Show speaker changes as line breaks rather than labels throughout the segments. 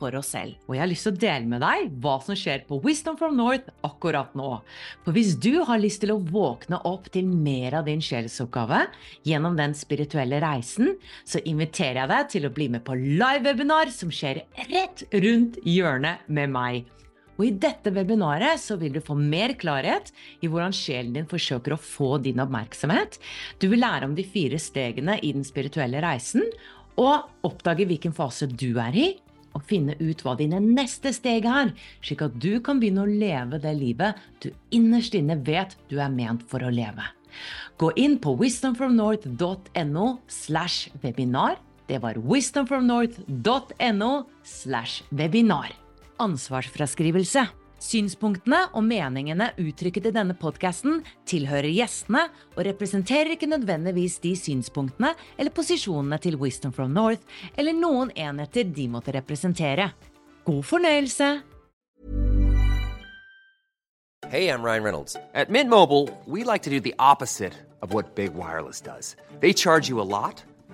for oss selv. Og jeg har lyst til å dele med deg hva som skjer på Wisdom from North akkurat nå. For hvis du har lyst til å våkne opp til mer av din sjelsoppgave gjennom den spirituelle reisen, så inviterer jeg deg til å bli med på live-webinar som skjer rett rundt hjørnet med meg. Og I dette webinaret så vil du få mer klarhet i hvordan sjelen din forsøker å få din oppmerksomhet. Du vil lære om de fire stegene i den spirituelle reisen, og oppdage hvilken fase du er i, og finne ut hva dine neste steg er, slik at du kan begynne å leve det livet du innerst inne vet du er ment for å leve. Gå inn på wisdomfromnorth.no slash webinar. Det var wisdomfromnorth.no slash webinar. Ansvarsfraskrivelse. Synspunktene og meningene uttrykket i denne podkasten tilhører gjestene og representerer ikke nødvendigvis de synspunktene eller posisjonene til Wisdom from North eller noen enheter de måtte representere. God fornøyelse!
Hey, I'm Ryan Reynolds. At Mint Mobile, we like to do the opposite of what Big Wireless does. They charge you a lot,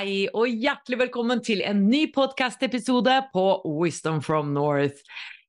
Hei og hjertelig velkommen til en ny podcast-episode på Wisdom from North.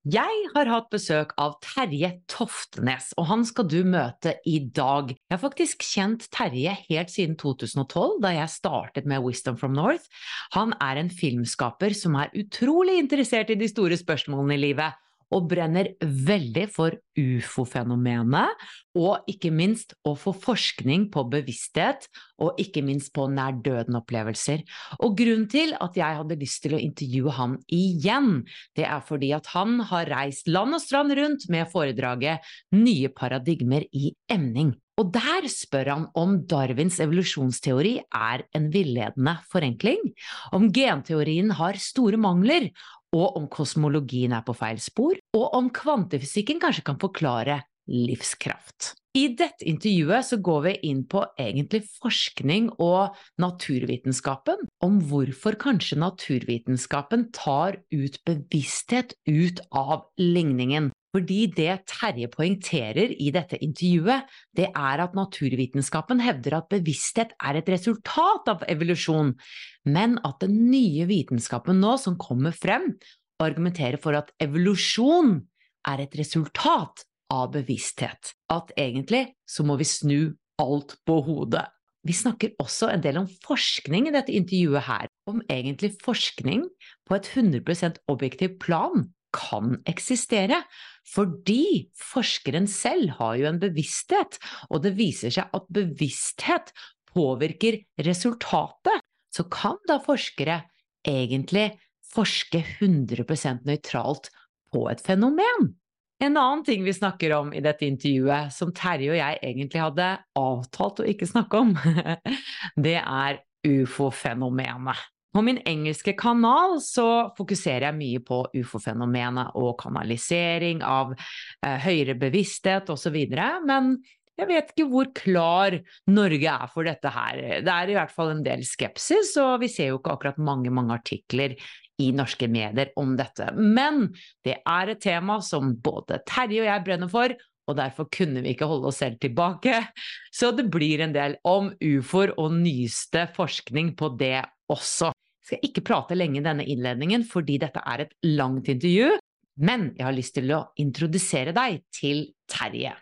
Jeg har hatt besøk av Terje Toftenes, og han skal du møte i dag. Jeg har faktisk kjent Terje helt siden 2012, da jeg startet med Wisdom from North. Han er en filmskaper som er utrolig interessert i de store spørsmålene i livet og brenner veldig for ufo-fenomenet, og ikke minst å få forskning på bevissthet, og ikke minst på nær-døden-opplevelser. Og grunnen til at jeg hadde lyst til å intervjue han igjen, det er fordi at han har reist land og strand rundt med foredraget Nye paradigmer i emning. Og der spør han om Darwins evolusjonsteori er en villedende forenkling, om genteorien har store mangler, og om kosmologien er på feil spor, og om kvantefysikken kanskje kan forklare livskraft. I dette intervjuet så går vi inn på egentlig forskning og naturvitenskapen, om hvorfor kanskje naturvitenskapen tar ut bevissthet ut av ligningen. Fordi det Terje poengterer i dette intervjuet, det er at naturvitenskapen hevder at bevissthet er et resultat av evolusjon, men at den nye vitenskapen nå som kommer frem, argumenterer for at evolusjon er et resultat av bevissthet. At egentlig så må vi snu alt på hodet. Vi snakker også en del om forskning i dette intervjuet her, om egentlig forskning på et 100% objektivt plan kan eksistere. Fordi forskeren selv har jo en bevissthet, og det viser seg at bevissthet påvirker resultatet. Så kan da forskere egentlig forske 100% nøytralt på et fenomen? En annen ting vi snakker om i dette intervjuet, som Terje og jeg egentlig hadde avtalt å ikke snakke om, det er ufo-fenomenet. På min engelske kanal så fokuserer jeg mye på ufo-fenomenet og kanalisering av eh, høyere bevissthet osv. Men jeg vet ikke hvor klar Norge er for dette her. Det er i hvert fall en del skepsis, og vi ser jo ikke akkurat mange, mange artikler i norske medier om dette. Men det er et tema som både Terje og jeg brenner for, og derfor kunne vi ikke holde oss selv tilbake. Så det blir en del om ufoer og nyeste forskning på det også. Jeg skal ikke prate lenge i denne innledningen fordi dette er et langt intervju, Men jeg har lyst til å introdusere deg til Terje.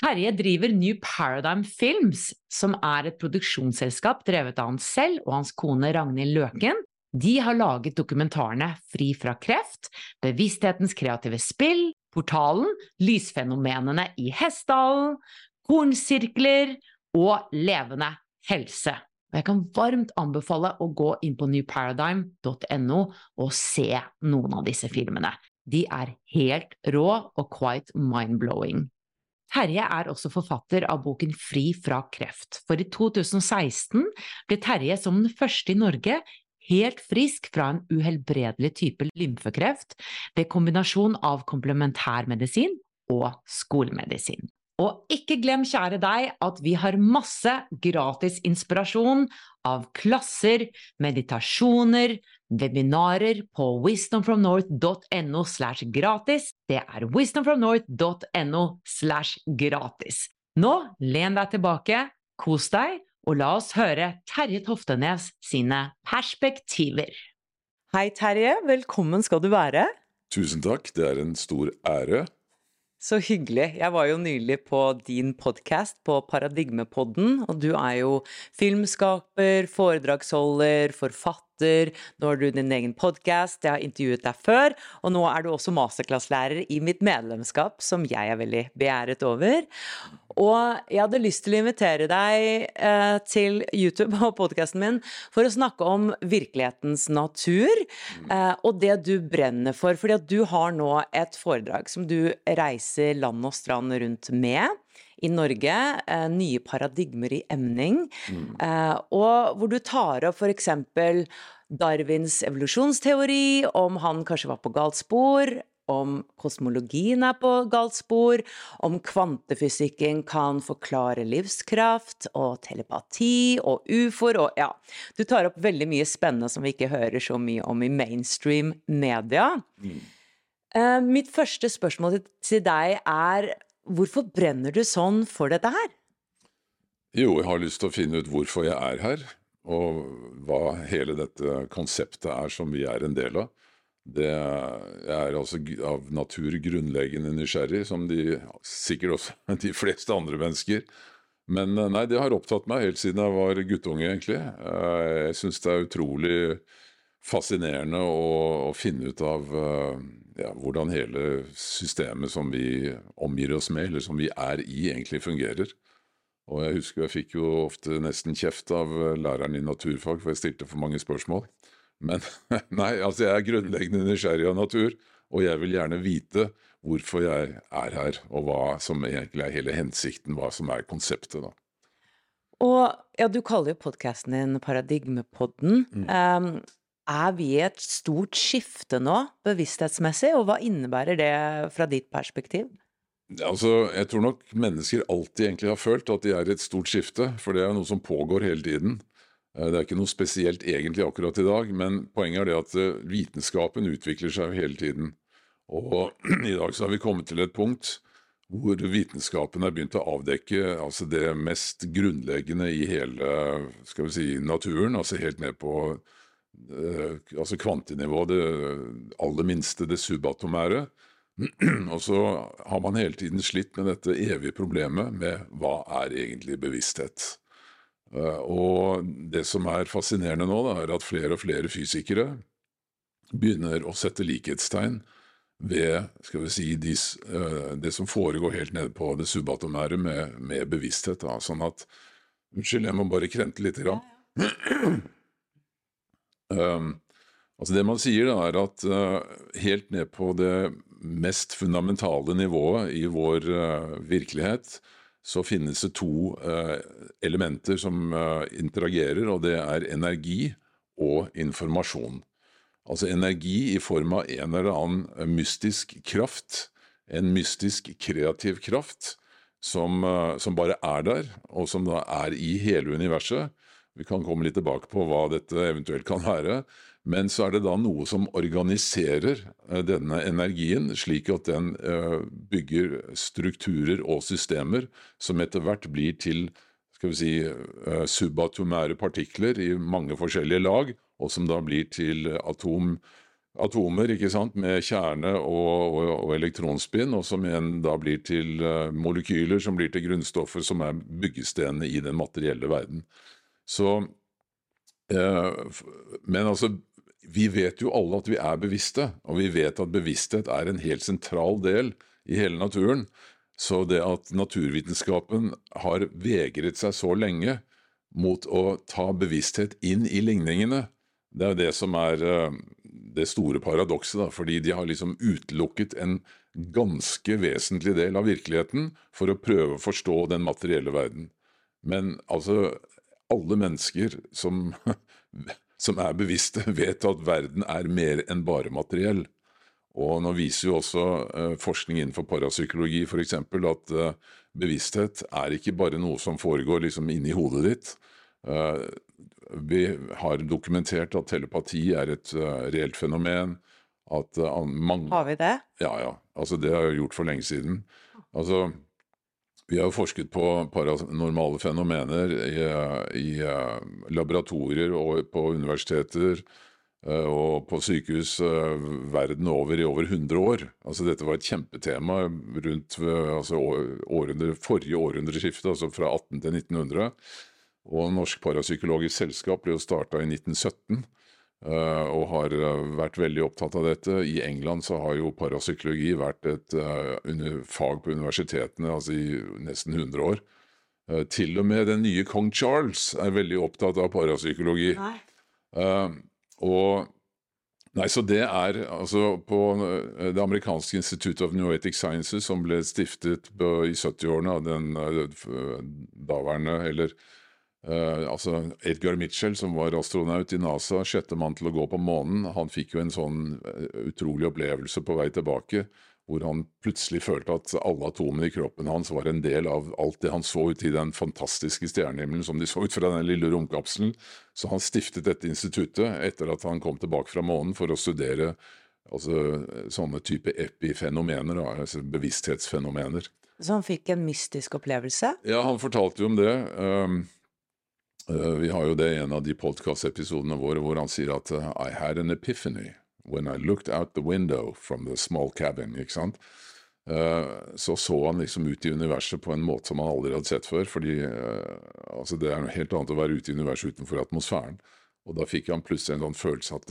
Terje driver New Paradigm Films, som er et produksjonsselskap drevet av han selv og hans kone Ragnhild Løken. De har laget dokumentarene Fri fra kreft, Bevissthetens kreative spill, Portalen, Lysfenomenene i Hessdalen, Kornsirkler og Levende helse. Og jeg kan varmt anbefale å gå inn på newparadigm.no og se noen av disse filmene. De er helt rå og quite mind-blowing. Terje er også forfatter av boken Fri fra kreft, for i 2016 ble Terje som den første i Norge helt frisk fra en uhelbredelig type lymfekreft ved kombinasjon av komplementærmedisin og skolemedisin. Og ikke glem, kjære deg, at vi har masse gratis inspirasjon av klasser, meditasjoner, webinarer på wisdomfromnorth.no slash gratis. Det er wisdomfromnorth.no slash gratis. Nå len deg tilbake, kos deg, og la oss høre Terje Toftenes sine perspektiver. Hei, Terje. Velkommen skal du være.
Tusen takk. Det er en stor ære.
Så hyggelig. Jeg var jo nylig på din podkast, på Paradigmepodden, og du er jo filmskaper, foredragsholder, forfatter forfatter, nå har du din egen podkast, jeg har intervjuet deg før, og nå er du også masterklasslærer i mitt medlemskap, som jeg er veldig begjæret over. Og jeg hadde lyst til å invitere deg eh, til YouTube og podkasten min for å snakke om virkelighetens natur, eh, og det du brenner for. Fordi at du har nå et foredrag som du reiser land og strand rundt med i Norge, eh, nye paradigmer i emning, mm. eh, og hvor du tar opp f.eks. Darwins evolusjonsteori, om han kanskje var på galt spor, om kosmologien er på galt spor, om kvantefysikken kan forklare livskraft og telepati og ufoer og ja. Du tar opp veldig mye spennende som vi ikke hører så mye om i mainstream media. Mm. Uh, mitt første spørsmål til deg er Hvorfor brenner du sånn for dette her?
Jo, jeg har lyst til å finne ut hvorfor jeg er her, og hva hele dette konseptet er som vi er en del av. Det er altså av natur grunnleggende nysgjerrig, som de sikkert også de fleste andre mennesker. Men eh, nei, det har opptatt meg helt siden jeg var guttunge, egentlig. Eh, jeg syns det er utrolig fascinerende å, å finne ut av uh, ja, hvordan hele systemet som vi omgir oss med, eller som vi er i, egentlig fungerer. Og jeg husker jeg fikk jo ofte nesten kjeft av læreren i naturfag, for jeg stilte for mange spørsmål. Men nei, altså jeg er grunnleggende nysgjerrig av natur, og jeg vil gjerne vite hvorfor jeg er her, og hva som egentlig er hele hensikten, hva som er konseptet, da.
Og ja, du kaller jo podkasten din Paradigmepodden. Mm. Um, er vi i et stort skifte nå, bevissthetsmessig, og hva innebærer det fra ditt perspektiv?
Altså, Jeg tror nok mennesker alltid egentlig har følt at de er i et stort skifte, for det er noe som pågår hele tiden. Eh, det er ikke noe spesielt egentlig akkurat i dag, men poenget er det at eh, vitenskapen utvikler seg hele tiden. Og i dag så har vi kommet til et punkt hvor vitenskapen har begynt å avdekke altså det mest grunnleggende i hele skal vi si, naturen, altså helt ned på altså kvantenivå, det aller minste, det subatomære. Og så har man hele tiden slitt med dette evige problemet med hva er egentlig bevissthet. Eh, og det som er fascinerende nå, da, er at flere og flere fysikere begynner å sette likhetstegn ved skal vi si, de, eh, det som foregår helt nede på det subatomære med, med bevissthet. Da. Sånn at Unnskyld, jeg må bare krente litt. Grann. Um, altså Det man sier, da, er at uh, helt ned på det mest fundamentale nivået i vår uh, virkelighet, så finnes det to uh, elementer som interagerer, og det er energi og informasjon. Altså energi i form av en eller annen mystisk kraft, en mystisk kreativ kraft, som, som bare er der, og som da er i hele universet vi kan komme litt tilbake på hva dette eventuelt kan være. Men så er det da noe som organiserer eh, denne energien, slik at den eh, bygger strukturer og systemer som etter hvert blir til skal vi si, eh, subatomære partikler i mange forskjellige lag, og som da blir til atom, atomer ikke sant, med kjerne og, og, og elektronspinn, og som igjen da blir til molekyler som blir til grunnstoffer som er byggestenene i den materielle verden. Så, uh, men altså, vi vet jo alle at vi er bevisste, og vi vet at bevissthet er en helt sentral del i hele naturen. Så det at naturvitenskapen har vegret seg så lenge mot å ta bevissthet inn i ligningene, det er jo det som er uh, det store paradokset, da, fordi de har liksom utelukket en ganske vesentlig del av virkeligheten for å prøve å forstå den materielle verden. Men altså, alle mennesker som, som er bevisste, vet at verden er mer enn bare materiell. Og nå viser jo også uh, forskning innenfor parapsykologi f.eks. at uh, bevissthet er ikke bare noe som foregår liksom inni hodet ditt. Uh, vi har dokumentert at telepati er et reelt fenomen. At mange
Har vi det?
Ja, ja. Altså, det har jeg gjort for lenge siden. Altså, vi har forsket på paranormale fenomener i, i laboratorier og på universiteter Eh, og på sykehus eh, verden over i over 100 år. Altså Dette var et kjempetema rundt altså, århundre, forrige århundreskifte, altså fra 18 til 1900. Og Norsk Parapsykologisk Selskap ble jo starta i 1917. Uh, og har uh, vært veldig opptatt av dette. I England så har jo parapsykologi vært et uh, fag på universitetene altså i nesten 100 år. til og med den nye kong Charles er veldig opptatt av parapsykologi. Og Nei, så det er altså på eh, det amerikanske Institute of Noetic Sciences, som ble stiftet i 70-årene av den eh, daværende, eller uh, altså Edgar Mitchell, som var astronaut i NASA, sjette mann til å gå på månen, han fikk jo en sånn utrolig opplevelse på vei tilbake hvor han plutselig følte at alle atomene i kroppen hans var en del av alt det han så ute i den fantastiske stjernehimmelen som de så ut fra den lille romkapselen. Så han stiftet dette instituttet etter at han kom tilbake fra månen for å studere altså, sånne type epifenomener, altså bevissthetsfenomener.
Så han fikk en mystisk opplevelse?
Ja, han fortalte jo om det. Um, vi har jo det i en av de podkastepisodene våre hvor han sier at uh, I had an epiphany when I looked out the window from the small cabin, ikke sant, uh, så så han liksom ut i universet på en måte som han aldri hadde sett før. fordi altså det er noe helt annet å være ute i universet utenfor atmosfæren. Og da fikk han plutselig en sånn følelse at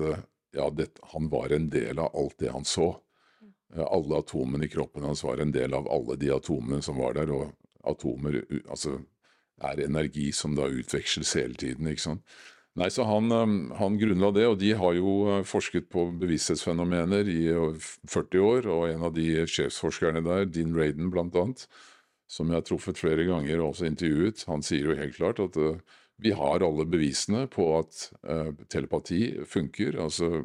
ja, det, han var en del av alt det han så. alle atomene i kroppen hans var en del av alle de atomene som var der, og atomer altså, er energi som da utveksles hele tiden. ikke sant? Nei, så han, um, han, grunnla det, og de har jo uh, forsket på bevissthetsfenomener i 40 år. Og en av de sjefsforskerne der, Dean Raden blant annet, som jeg har truffet flere ganger og også intervjuet, han sier jo helt klart at uh, vi har alle bevisene på at uh, telepati funker. Altså,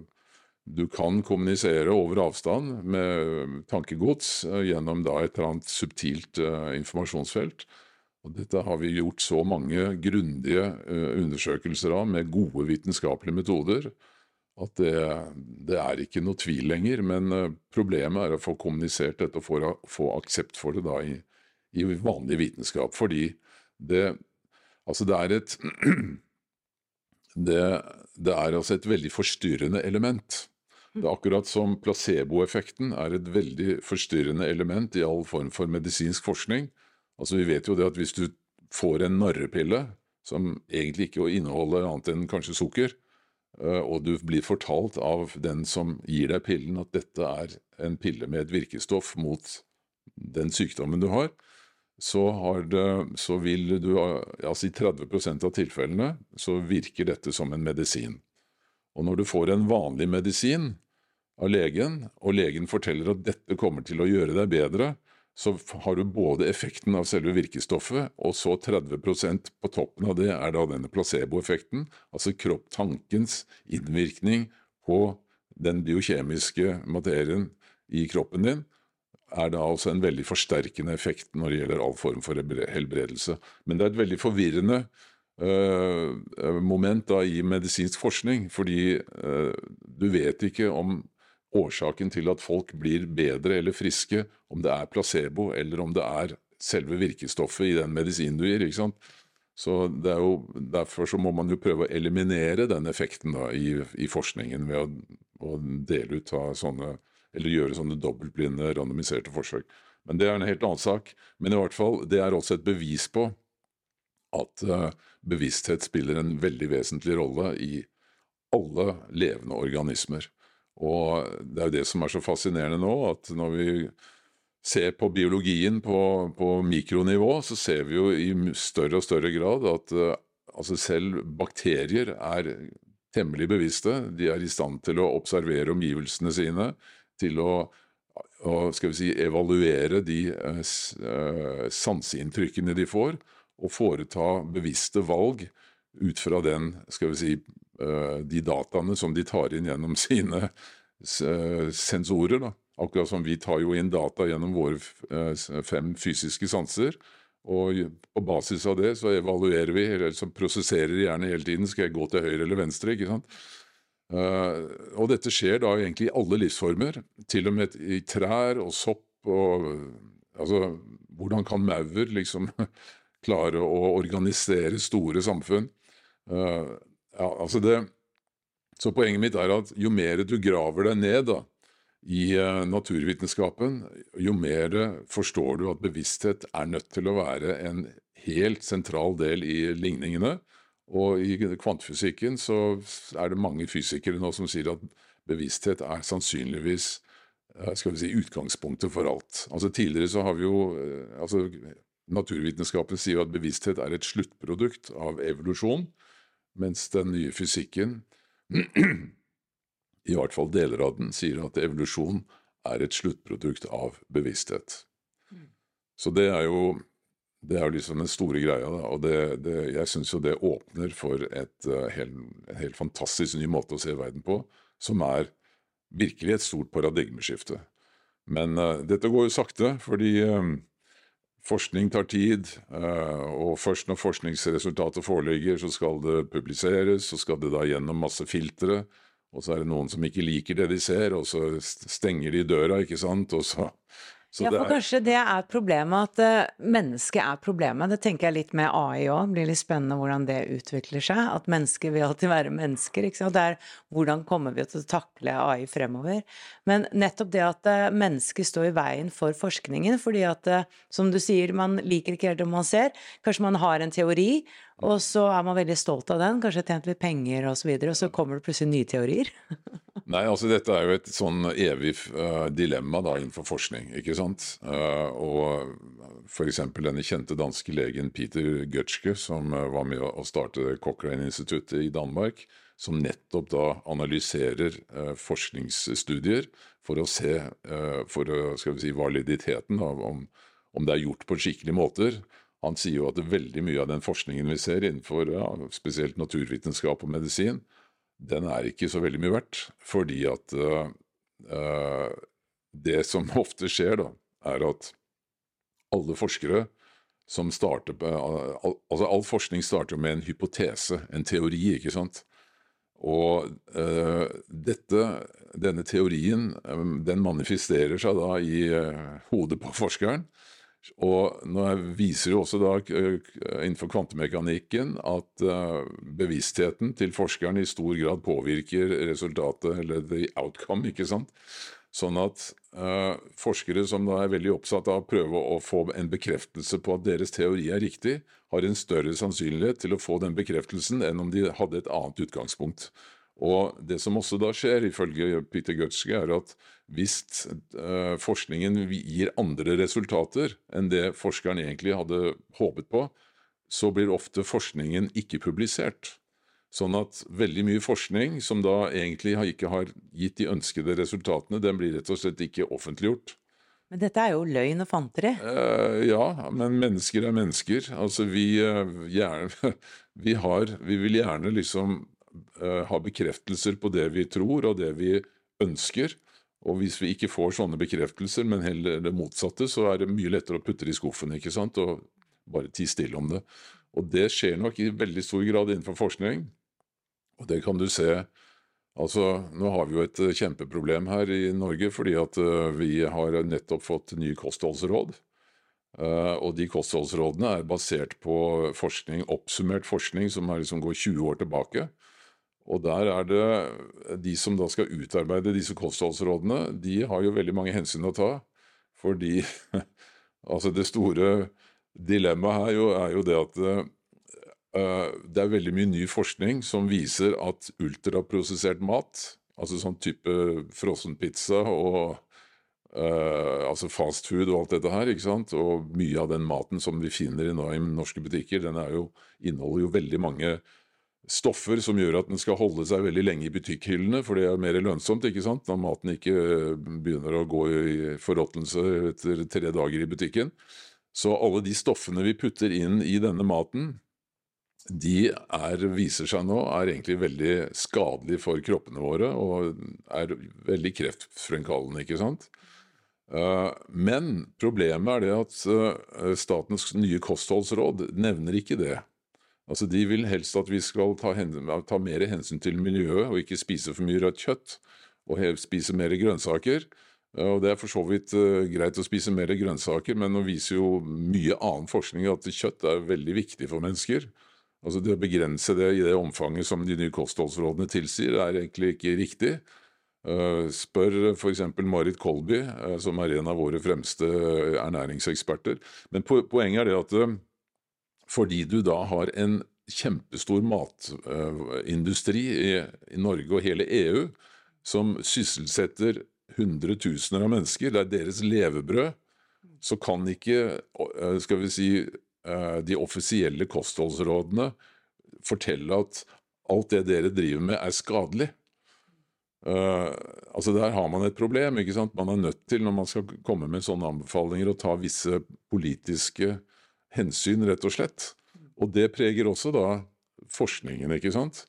du kan kommunisere over avstand med tankegods uh, gjennom da et eller annet subtilt uh, informasjonsfelt. Dette har vi gjort så mange grundige uh, undersøkelser av med gode vitenskapelige metoder at det, det, er ikke noe tvil lenger. Men uh, problemet er å få kommunisert dette og få, få aksept for det da i, i, vanlig vitenskap. Fordi det Altså, det er et det, det er altså et veldig forstyrrende element. Det er akkurat som placeboeffekten er et veldig forstyrrende element i all form for medisinsk forskning. Altså Vi vet jo det at hvis du får en narrepille som egentlig ikke inneholder annet enn kanskje sukker, eh, og du blir fortalt av den som gir deg pillen at dette er en pille med et virkestoff mot den sykdommen du har, så, har det, så vil du altså I 30% av tilfellene så virker dette som en medisin. Og når du får en vanlig medisin av legen, og legen forteller at dette kommer til å gjøre deg bedre, så har du både effekten av selve virkestoffet, og så 30% på toppen av det er da denne placeboeffekten, altså kropptankens innvirkning på den biokjemiske materien i kroppen din, er da også en veldig forsterkende effekt når det gjelder all form for helbredelse. Men det er et veldig forvirrende uh, moment da i medisinsk forskning, fordi uh, du vet ikke om årsaken til at folk blir bedre eller friske, om det er placebo eller om det er selve virkestoffet i den medisinen du gir. ikke sant? Så det er jo, Derfor så må man jo prøve å eliminere den effekten da, i, i forskningen ved å å dele ut av sånne Eller gjøre sånne dobbeltblinde, randomiserte forsøk. Men det er en helt annen sak. Men i hvert fall, det er også et bevis på at uh, bevissthet spiller en veldig vesentlig rolle i alle levende organismer. Og det er jo det som er så fascinerende nå, at når vi ser på biologien på, på mikronivå, så ser vi jo i større og større grad at uh, altså selv bakterier er temmelig bevisste. De er i stand til å observere omgivelsene sine, til å, å skal vi si, evaluere de eh, sanseinntrykkene de får, og foreta bevisste valg ut fra den, skal vi si, de dataene som de tar inn gjennom sine uh, sensorer. Da. Akkurat som vi tar jo inn data gjennom våre fem fysiske sanser. Og på basis av det så evaluerer vi, eller så prosesserer gjerne hele tiden. Skal jeg gå til høyre eller venstre? ikke sant? Og dette skjer da egentlig i alle livsformer, til og med i trær og sopp og Altså, hvordan kan maur liksom klare å organisere store samfunn? Ja, altså det Så poenget mitt er at jo mer du graver deg ned da, i uh, naturvitenskapen, jo mer forstår du at bevissthet er nødt til å være en helt sentral del i ligningene. Og i kvantefysikken så er det mange fysikere nå som sier at bevissthet er sannsynligvis eh, skal vi si, utgangspunktet for alt. Altså Tidligere så har vi jo eh, altså Naturvitenskapen sier jo at bevissthet er et sluttprodukt av evolusjon, mens den nye fysikken, i hvert fall deler av den, sier at evolusjon er et sluttprodukt av bevissthet. Så det er jo det er jo liksom den store greia, da. Og det, det, jeg syns jo det åpner for et, uh, helt, en helt fantastisk ny måte å se verden på, som er virkelig et stort paradigmeskifte. Men uh, dette går jo sakte, fordi um, forskning tar tid. Uh, og først når forskningsresultatet foreligger, så skal det publiseres, så skal det da gjennom masse filtre. Og så er det noen som ikke liker det de ser, og så stenger de døra, ikke sant. Og så
så ja, for er... kanskje det er problemet, at uh, mennesket er problemet. Det tenker jeg litt med AI òg. Blir litt spennende hvordan det utvikler seg. At mennesker vil alltid være mennesker. Ikke sant? Det er hvordan kommer vi til å takle AI fremover. Men nettopp det at uh, mennesker står i veien for forskningen, fordi at uh, som du sier, man liker ikke helt det man ser. Kanskje man har en teori, og så er man veldig stolt av den, kanskje tjent litt penger osv., og, så og så kommer det plutselig nye teorier.
Nei, altså dette er jo et sånn evig uh, dilemma da innenfor forskning, ikke sant. Uh, og f.eks. denne kjente danske legen Peter Gutschke, som uh, var med å starte Cochrane-instituttet i Danmark, som nettopp da analyserer forskningsstudier for å se for skal vi si, validiteten av om, om det er gjort på skikkelige måter. Han sier jo at veldig mye av den forskningen vi ser innenfor ja, spesielt naturvitenskap og medisin, den er ikke så veldig mye verdt. Fordi at uh, uh, det som ofte skjer, da, er at alle forskere som starter uh, al Altså all forskning starter med en hypotese, en teori, ikke sant. Og dette, denne teorien den manifesterer seg da i hodet på forskeren. Og nå viser jo også da eh, innenfor kvantemekanikken at uh, bevisstheten til forskeren i stor grad påvirker resultatet, eller the outcome, ikke sant. Sånn at uh, forskere som da er veldig oppsatt av å prøve å få en bekreftelse på at deres teori er riktig, har en større sannsynlighet til å få den bekreftelsen enn om de hadde et annet utgangspunkt. Og Det som også da skjer, ifølge Peter Gutzke, er at hvis uh, forskningen gir andre resultater enn det forskeren egentlig hadde håpet på, så blir ofte forskningen ikke publisert. Sånn at veldig mye forskning som da egentlig ikke har gitt de ønskede resultatene, den blir rett og slett ikke offentliggjort.
Men dette er jo løgn og fanteri?
Uh, ja, men mennesker er mennesker. Altså vi, uh, gjerne, vi, har, vi vil gjerne liksom ha bekreftelser på det vi tror og det vi ønsker. Og hvis vi ikke får sånne bekreftelser, men heller det motsatte, så er det mye lettere å putte det i skuffen ikke sant? og bare tie stille om det. Og det skjer nok i veldig stor grad innenfor forskning. Og det kan du se Altså, Nå har vi jo et kjempeproblem her i Norge, fordi at uh, vi har nettopp fått nye kostholdsråd. Og de kostholdsrådene er basert på forskning, oppsummert forskning som liksom går 20 år tilbake. Og der er det de som da skal utarbeide disse kostholdsrådene, de har jo veldig mange hensyn å ta. Fordi altså det store dilemmaet her jo, er jo det at uh, det er veldig mye ny forskning som viser at ultraprosessert mat, altså sånn type frossenpizza og uh, altså fast food og alt dette her, ikke sant, og mye av den maten som vi finner i, i norske butikker, den jo, inneholder jo veldig mange stoffer som gjør at den skal holde seg veldig lenge i butikkhyllene, for det er mer lønnsomt ikke sant? når maten ikke eh, begynner å gå i forråtnelse etter tre dager i butikken. Så alle de stoffene vi putter inn i denne maten, de er, viser seg nå er egentlig veldig skadelige for kroppene våre og er veldig kreftfremkallende, ikke sant. Eh, men problemet er det at eh, Statens nye kostholdsråd nevner ikke det. Altså De vil helst at vi skal ta, ta, mer hensyn til miljøet og ikke spise for mye rødt kjøtt, og spise mer grønnsaker. Og Det er for så vidt uh, greit å spise mer grønnsaker, men nå viser jo mye annen forskning at kjøtt er veldig viktig for mennesker. Altså Det å begrense det i det omfanget som de nye kostholdsrådene tilsier, er egentlig ikke riktig. Uh, spør f.eks. Marit Kolby, uh, som er en av våre fremste ernæringseksperter. Men poenget er det at fordi du da har en kjempestor matindustri i, Norge og hele EU som sysselsetter hundretusener av mennesker. Det er deres levebrød. Så kan ikke eh, skal vi si, eh, de offisielle kostholdsrådene fortelle at alt det dere driver med, er skadelig. Uh, altså Der har man et problem. ikke sant? Man er nødt til, når man skal komme med sånne anbefalinger, å ta visse politiske hensyn, rett og slett. Og det preger også da forskningen, ikke sant.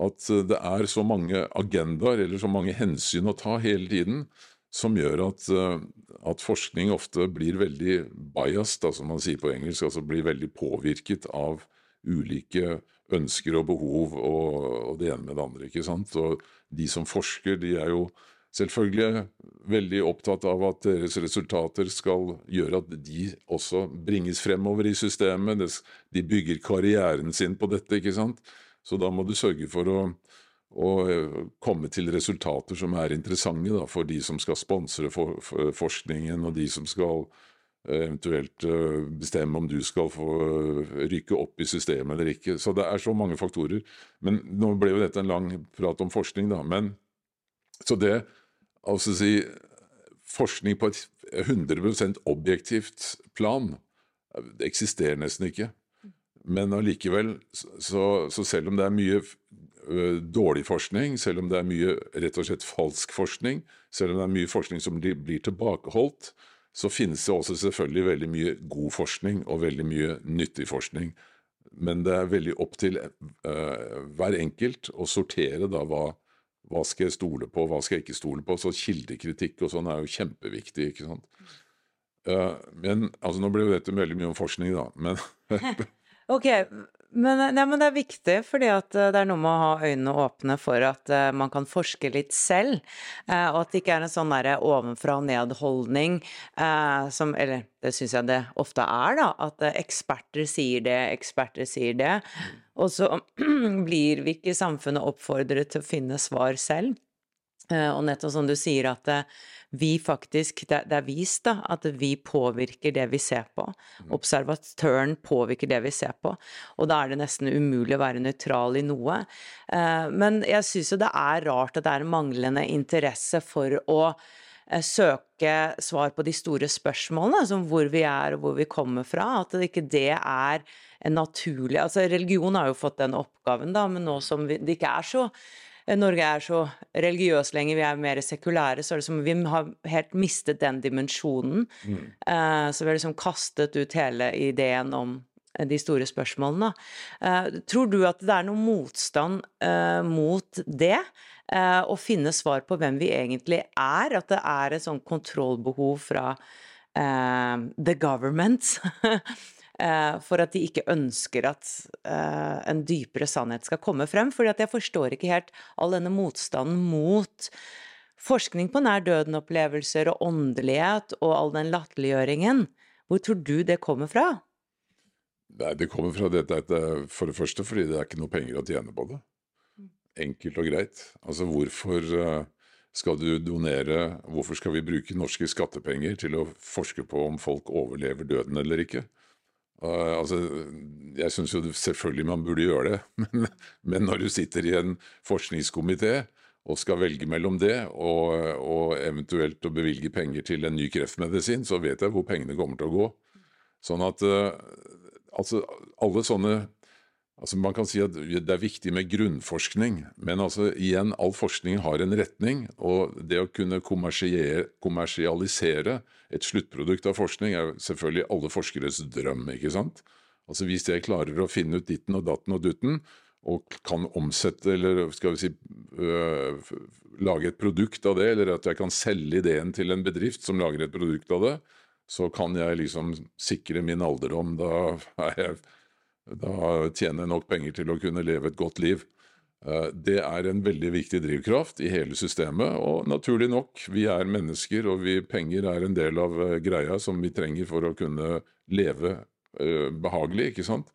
At eh, det er så mange agendaer eller så mange hensyn å ta hele tiden som gjør at, eh, at forskning ofte blir veldig biased, da, som man sier på engelsk, altså blir veldig påvirket av ulike ønsker og behov og, og det ene med det andre. ikke sant? Og de som forsker, de er jo selvfølgelig veldig opptatt av at deres resultater skal gjøre at de også bringes fremover i systemet. De bygger karrieren sin på dette, ikke sant. Så da må du sørge for å, å eh, komme til resultater som er interessante da, for de som skal sponse for, for forskningen, og de som skal eh, eventuelt eh, bestemme om du skal få rykke opp i systemet eller ikke. Så det er så mange faktorer. Men nå ble jo dette en lang prat om forskning, da. Men så det Altså si Forskning på et 100 objektivt plan det eksisterer nesten ikke. Men allikevel, så, så, selv om det er mye dårlig forskning, selv om det er mye rett og slett falsk forskning, selv om det er mye forskning som blir tilbakeholdt, så finnes det også selvfølgelig veldig mye god forskning og veldig mye nyttig forskning. Men det er veldig opp til uh, hver enkelt å sortere da hva hva skal jeg stole på, hva skal jeg ikke stole på? Så kildekritikk og sånn er jo kjempeviktig, ikke sant. Uh, men altså Nå ble jo dette veldig mye om forskning, da, men
Ok, men, nei, men, det er viktig, fordi at eh, det er noe med å ha øynene åpne for at uh, man kan forske litt selv, uh, og at det ikke er en sånn derre ovenfra og ned-holdning uh, som Eller det syns jeg det ofte er, da. At eksperter sier det, eksperter sier det. Og så blir vi ikke i samfunnet oppfordret til å finne svar selv. og nettopp som du sier at vi faktisk det, det, er vist da, at vi påvirker det vi ser på. Mm. Observatøren påvirker det vi ser på. Og da er det nesten umulig å være nøytral i noe. Eh, men jeg syns jo det er rart at det er manglende interesse for å eh, søke svar på de store spørsmålene, som hvor vi er og hvor vi kommer fra. At det ikke det er en naturlig Altså religion har jo fått den oppgaven, da, men nå som vi, det ikke er så Norge er så religiøs lenge, vi er mer sekulære, så er det som vi har helt mistet den dimensjonen. Mm. Uh, så vi har liksom kastet ut hele ideen om eh, de store spørsmålene. Tror du at det er noen motstand mot det? Å finne svar på hvem vi egentlig er? At det er et sånn kontrollbehov fra the government Eh, for at de ikke ønsker at eh, en dypere sannhet skal komme frem. at jeg forstår ikke helt all denne motstanden mot forskning på nær døden-opplevelser og åndelighet og all den latterliggjøringen. Hvor tror du det kommer fra?
Nei, Det kommer fra dette for det første fordi det er ikke noe penger å tjene på det. enkelt og greit. Altså hvorfor eh, skal du donere Hvorfor skal vi bruke norske skattepenger til å forske på om folk overlever døden eller ikke? Uh, altså, jeg syns jo selvfølgelig man burde gjøre det, men, men, når du sitter i en forskningskomité og skal velge mellom det og, og, eventuelt å bevilge penger til en ny kreftmedisin, så vet jeg hvor pengene kommer til å gå. Sånn at uh, altså, alle sånne Altså Man kan si at det er viktig med grunnforskning, men altså igjen, all forskning har en retning. Og det å kunne kommersialisere et sluttprodukt av forskning er selvfølgelig alle forskeres drøm. ikke sant? Altså Hvis jeg klarer å finne ut ditten og datten og dutten, og kan omsette, eller skal vi si øh, lage et produkt av det, eller at jeg kan selge ideen til en bedrift som lager et produkt av det, så kan jeg liksom sikre min alderdom. Da er jeg da tjener jeg nok penger til å kunne leve et godt liv. Eh, det er en veldig viktig drivkraft i hele systemet, og naturlig nok, vi er mennesker, og vi, penger er en del av eh, greia som vi trenger for å kunne leve uh, behagelig, ikke sant.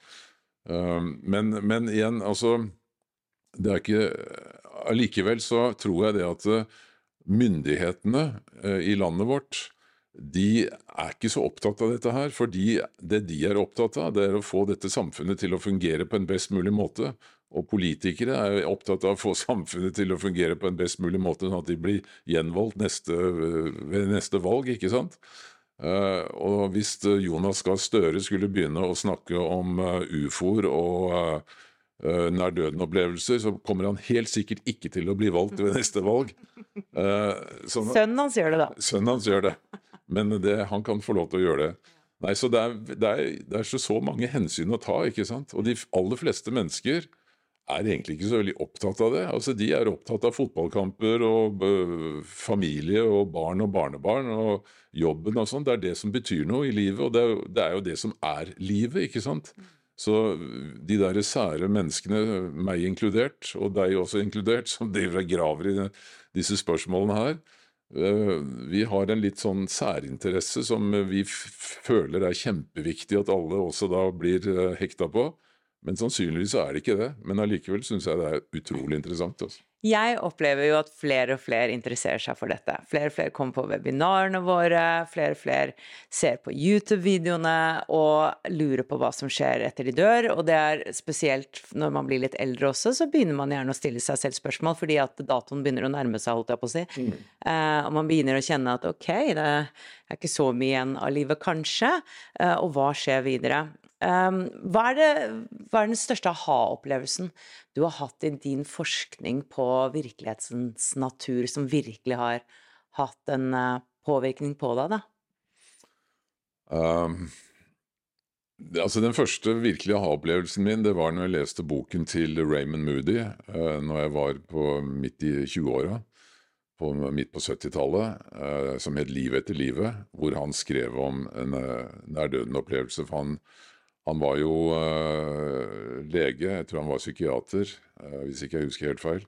Men, men, igjen, altså Det er ikke Allikevel så tror jeg det at myndighetene i landet vårt de er ikke så opptatt av dette her, fordi det de er opptatt av, det er å få dette samfunnet til å fungere på en best mulig måte. Og politikere er opptatt av å få samfunnet til å fungere på en best mulig måte, sånn at de blir gjenvalgt neste, ved neste valg, ikke sant. Uh, og hvis Jonas Gahr Støre skulle begynne å snakke om uh, ufoer og uh, nær døden-opplevelser, så kommer han helt sikkert ikke til å bli valgt ved neste valg.
Sånn, sønnen hans gjør det, da.
Sønnen hans gjør det. Men det, han kan få lov til å gjøre det. Nei, så det er, det, er, det er, så, mange hensyn å ta, ikke sant. Og de aller fleste mennesker er egentlig ikke så veldig opptatt av det. Altså, De er opptatt av fotballkamper og uh, familie og barn og barnebarn og jobben og sånn. Det er det som betyr noe i livet, og det er, det er jo det som er livet, ikke sant. Så de der sære menneskene, meg inkludert, og deg også inkludert, som driver og graver i disse spørsmålene her, vi har en litt sånn særinteresse som vi føler er kjempeviktig at alle også da blir eh, hekta på. Men sannsynligvis er det ikke det. Men allikevel syns jeg det er utrolig interessant. Også.
Jeg opplever jo at flere og flere interesserer seg for dette. Flere og flere kommer på webinarene våre, flere og flere ser på YouTube-videoene og lurer på hva som skjer etter de dør. Og det er spesielt når man blir litt eldre også, så begynner man gjerne å stille seg selv spørsmål, fordi at datoen begynner å nærme seg, holdt jeg på å si. Mm. Eh, og man begynner å kjenne at ok, det er ikke så mye igjen av livet, kanskje. Eh, og hva skjer videre? Um, hva, er det, hva, er den største aha-opplevelsen du har hatt i din forskning på virkelighetens natur, som virkelig har hatt en uh, påvirkning på deg, da? Um,
altså Den første virkelige aha-opplevelsen min det var når jeg leste boken til Raymond Moody uh, når jeg var på midt i 20-åra på, midt på 70-tallet, eh, som het Liv etter livet, hvor han skrev om en eh, nær-døden-opplevelse. For han han var jo uh, lege, jeg tror han var psykiater, uh, hvis ikke jeg husker helt feil.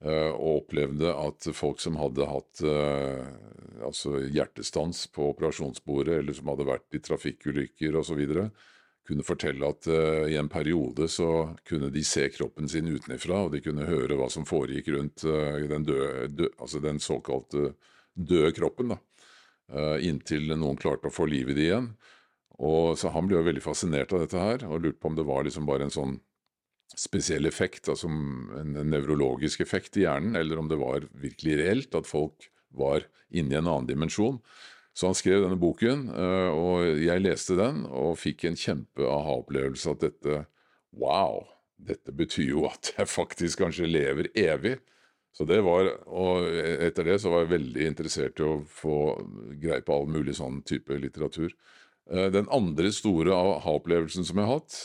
Uh, og opplevde at folk som hadde hatt altså hjertestans på operasjonsbordet, eller som hadde vært i trafikkulykker osv., kunne fortelle at i en periode så kunne de se kroppen sin utenfra, og de kunne høre hva som foregikk rundt den, døde, døde, altså den såkalte døde kroppen, da, inntil noen klarte å få liv i det igjen. Og så Han ble jo veldig fascinert av dette her, og lurte på om det var liksom bare en sånn spesiell effekt, altså en, nevrologisk effekt i hjernen, eller om det var virkelig reelt, at folk var inne i en annen dimensjon. Så han skrev denne boken, eh, og jeg leste den og fikk en kjempe-aha-opplevelse at dette Wow! Dette betyr jo at jeg faktisk kanskje lever evig. Så det var, og Etter det så var jeg veldig interessert i å få greie på all mulig sånn type litteratur. Eh, den andre store aha-opplevelsen som jeg har hatt,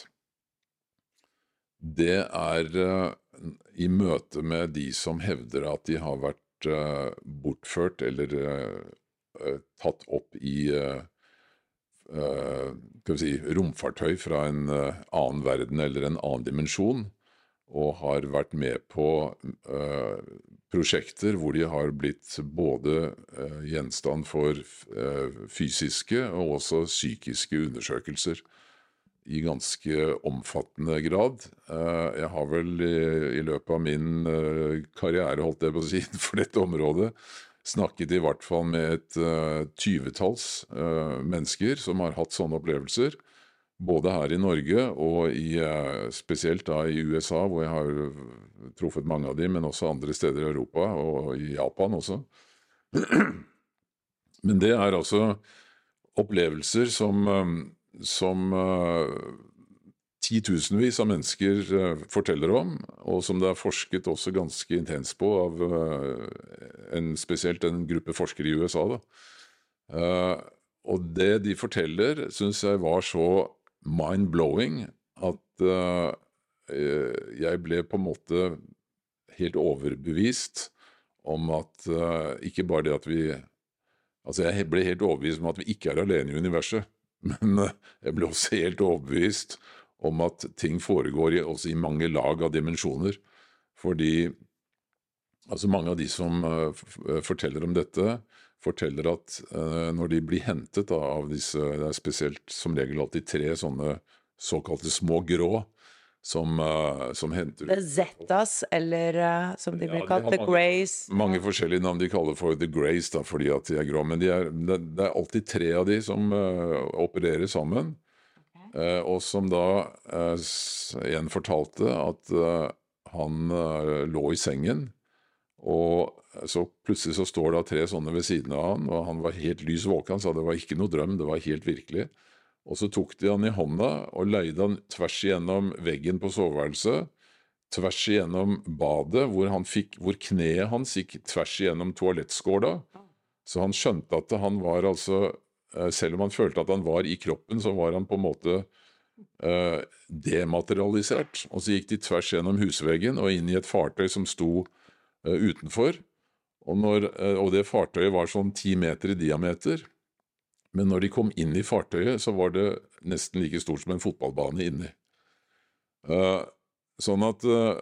det er uh, i møte med de som hevder at de har vært uh, bortført eller tatt opp i si, romfartøy fra en annen verden eller en annen dimensjon, og har vært med på prosjekter hvor de har blitt både eh, gjenstand for eh, fysiske og også psykiske undersøkelser. i ganske omfattende grad. Eh, jeg har vel i, løpet av min karriere, holdt jeg på å si, for dette området, snakket i hvert fall med et tyvetalls mennesker som har hatt sånne opplevelser. Både her i Norge og i, spesielt da i USA, hvor jeg har truffet mange av dem, men også andre steder i Europa og i Japan også. Men det er altså opplevelser som som uh, titusenvis av mennesker forteller om, og som det er forsket også ganske intenst på av en, spesielt en gruppe forskere i USA. og det de forteller, syns jeg var så mind-blowing at jeg ble på en måte helt overbevist om at ikke bare det at vi Altså, jeg ble helt overbevist om at vi ikke er alene i universet. Men uh, jeg ble også helt overbevist om at ting foregår i, også i mange lag av dimensjoner. Fordi altså mange av de som uh, forteller om dette, forteller at uh, når de blir hentet av disse Det er spesielt som regel alltid tre sånne såkalte små grå som, uh, som henter
The Zetas, eller uh, som de blir ja, kalt, The mange, Greys.
Mange forskjellige navn de kaller for The Grays, da, fordi at de er grå. Men de er, det, det, er alltid tre av de som uh, opererer sammen. Okay. og som da en fortalte at han lå i sengen, og så plutselig så står da tre sånne ved siden av han, og han var helt lys våken. Han sa det var ikke noe drøm, det var helt virkelig. Og så tok de han i hånda og leide han tvers igjennom veggen på soveværelset, tvers igjennom badet, hvor, fikk, hvor kneet hans gikk tvers igjennom toalettskåla. Så han skjønte at han var altså eh, Selv om han følte at han var i kroppen, så var han på en måte uh, dematerialisert. Og så gikk de tvers gjennom husveggen og inn i et fartøy som sto utenfor. Og, når, uh, og det fartøyet var sånn ti meter i diameter. Men når de kom inn i fartøyet, så var det nesten like stort som en fotballbane inni. Uh, sånn at uh,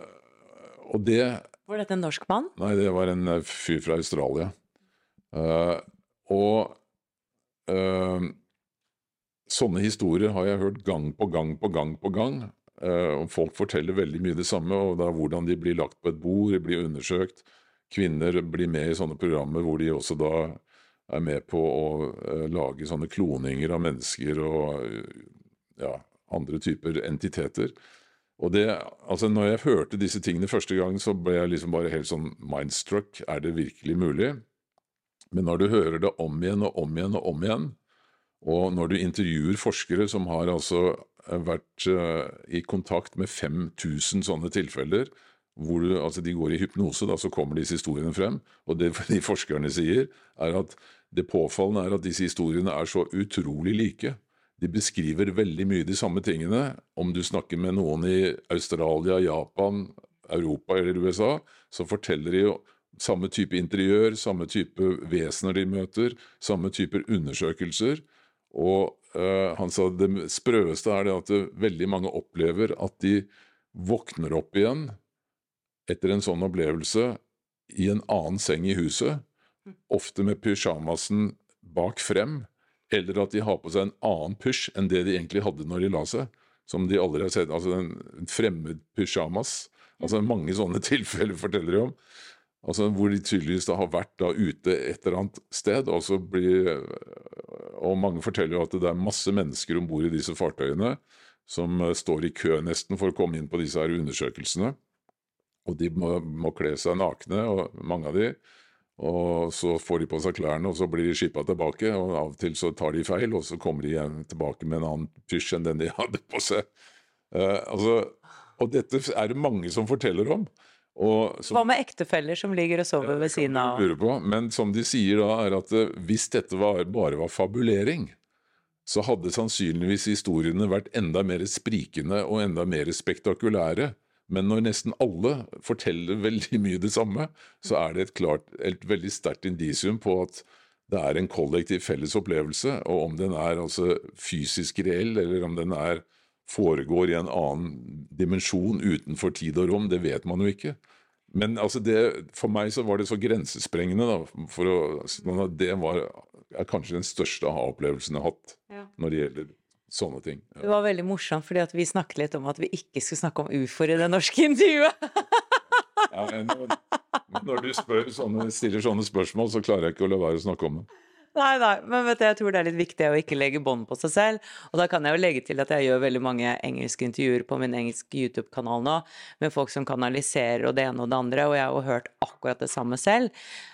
Og det
Var dette en norsk mann?
Nei, det var en uh, fyr fra Australia. og sånne historier har jeg hørt gang på gang på gang på gang. Og folk forteller veldig mye det samme, og det er hvordan de blir lagt på et bord, blir undersøkt. Kvinner blir med i sånne programmer hvor de også da er med på å uh, lage sånne kloninger av mennesker og uh, ja, andre typer entiteter. Og det, altså når jeg hørte disse tingene første gang, så ble jeg liksom bare helt sånn mindstruck. Er det virkelig mulig? Men når du hører det om igjen og om igjen og om igjen, og når du intervjuer forskere som har altså eh, vært uh, i kontakt med 5000 sånne tilfeller, hvor du, altså de går i hypnose, da, så kommer disse historiene frem. Og det de forskerne sier, er at det påfallende er at disse historiene er så utrolig like. De beskriver veldig mye de samme tingene. Om du snakker med noen i Australia, Japan, Europa eller USA, så forteller de jo samme type interiør, samme type vesener de møter, samme typer undersøkelser. Og øh, han sa det sprøeste er det at det, veldig mange opplever at de våkner opp igjen etter en sånn opplevelse i en annen seng i huset, ofte med pysjamasen bak frem, eller at de har på seg en annen pysj enn det de egentlig hadde når de la seg, som de aldri har sett. Altså en fremmed pysjamas. Altså Mange sånne tilfeller forteller de om. Altså Hvor de tydeligvis har vært da ute et eller annet sted. Og, blir, og mange forteller jo at det er masse mennesker om bord i disse fartøyene som står i kø nesten for å komme inn på disse her undersøkelsene. Og de må, må kle seg nakne, og mange av de. Og så får de på seg klærne, og så blir de skipa tilbake. Og av og til så tar de feil, og så kommer de igjen tilbake med en annen pysj enn den de hadde på seg. Uh, altså, og dette er det mange som forteller om.
Som, Hva med ektefeller som ligger og sover ved siden av?
På, men som de sier da, er at uh, hvis dette var, bare var fabulering, så hadde sannsynligvis historiene vært enda mer sprikende og enda mer spektakulære. Men når nesten alle forteller veldig mye det samme, så er det et, klart, et veldig sterkt indisium på at det er en kollektiv felles opplevelse, og om den er altså fysisk reell, eller om den er, foregår i en annen dimensjon utenfor tid og rom, det vet man jo ikke. Men altså det, for meg så var det så grensesprengende. Da, for å, sånn det var, er kanskje den største aha-opplevelsen jeg har hatt ja. når det gjelder sånne ting.
Det var veldig morsomt, fordi at vi snakket litt om at vi ikke skulle snakke om ufoer i det norske intervjuet.
Ja, men når, når du spør sånne, stiller sånne spørsmål, så klarer jeg ikke å la være å snakke om det.
Nei, nei, men vet du, jeg tror det er litt viktig å ikke legge bånd på seg selv. Og da kan jeg jo legge til at jeg gjør veldig mange engelske intervjuer på min engelske YouTube-kanal nå, med folk som kanaliserer og det ene og det andre, og jeg har jo hørt akkurat det samme selv.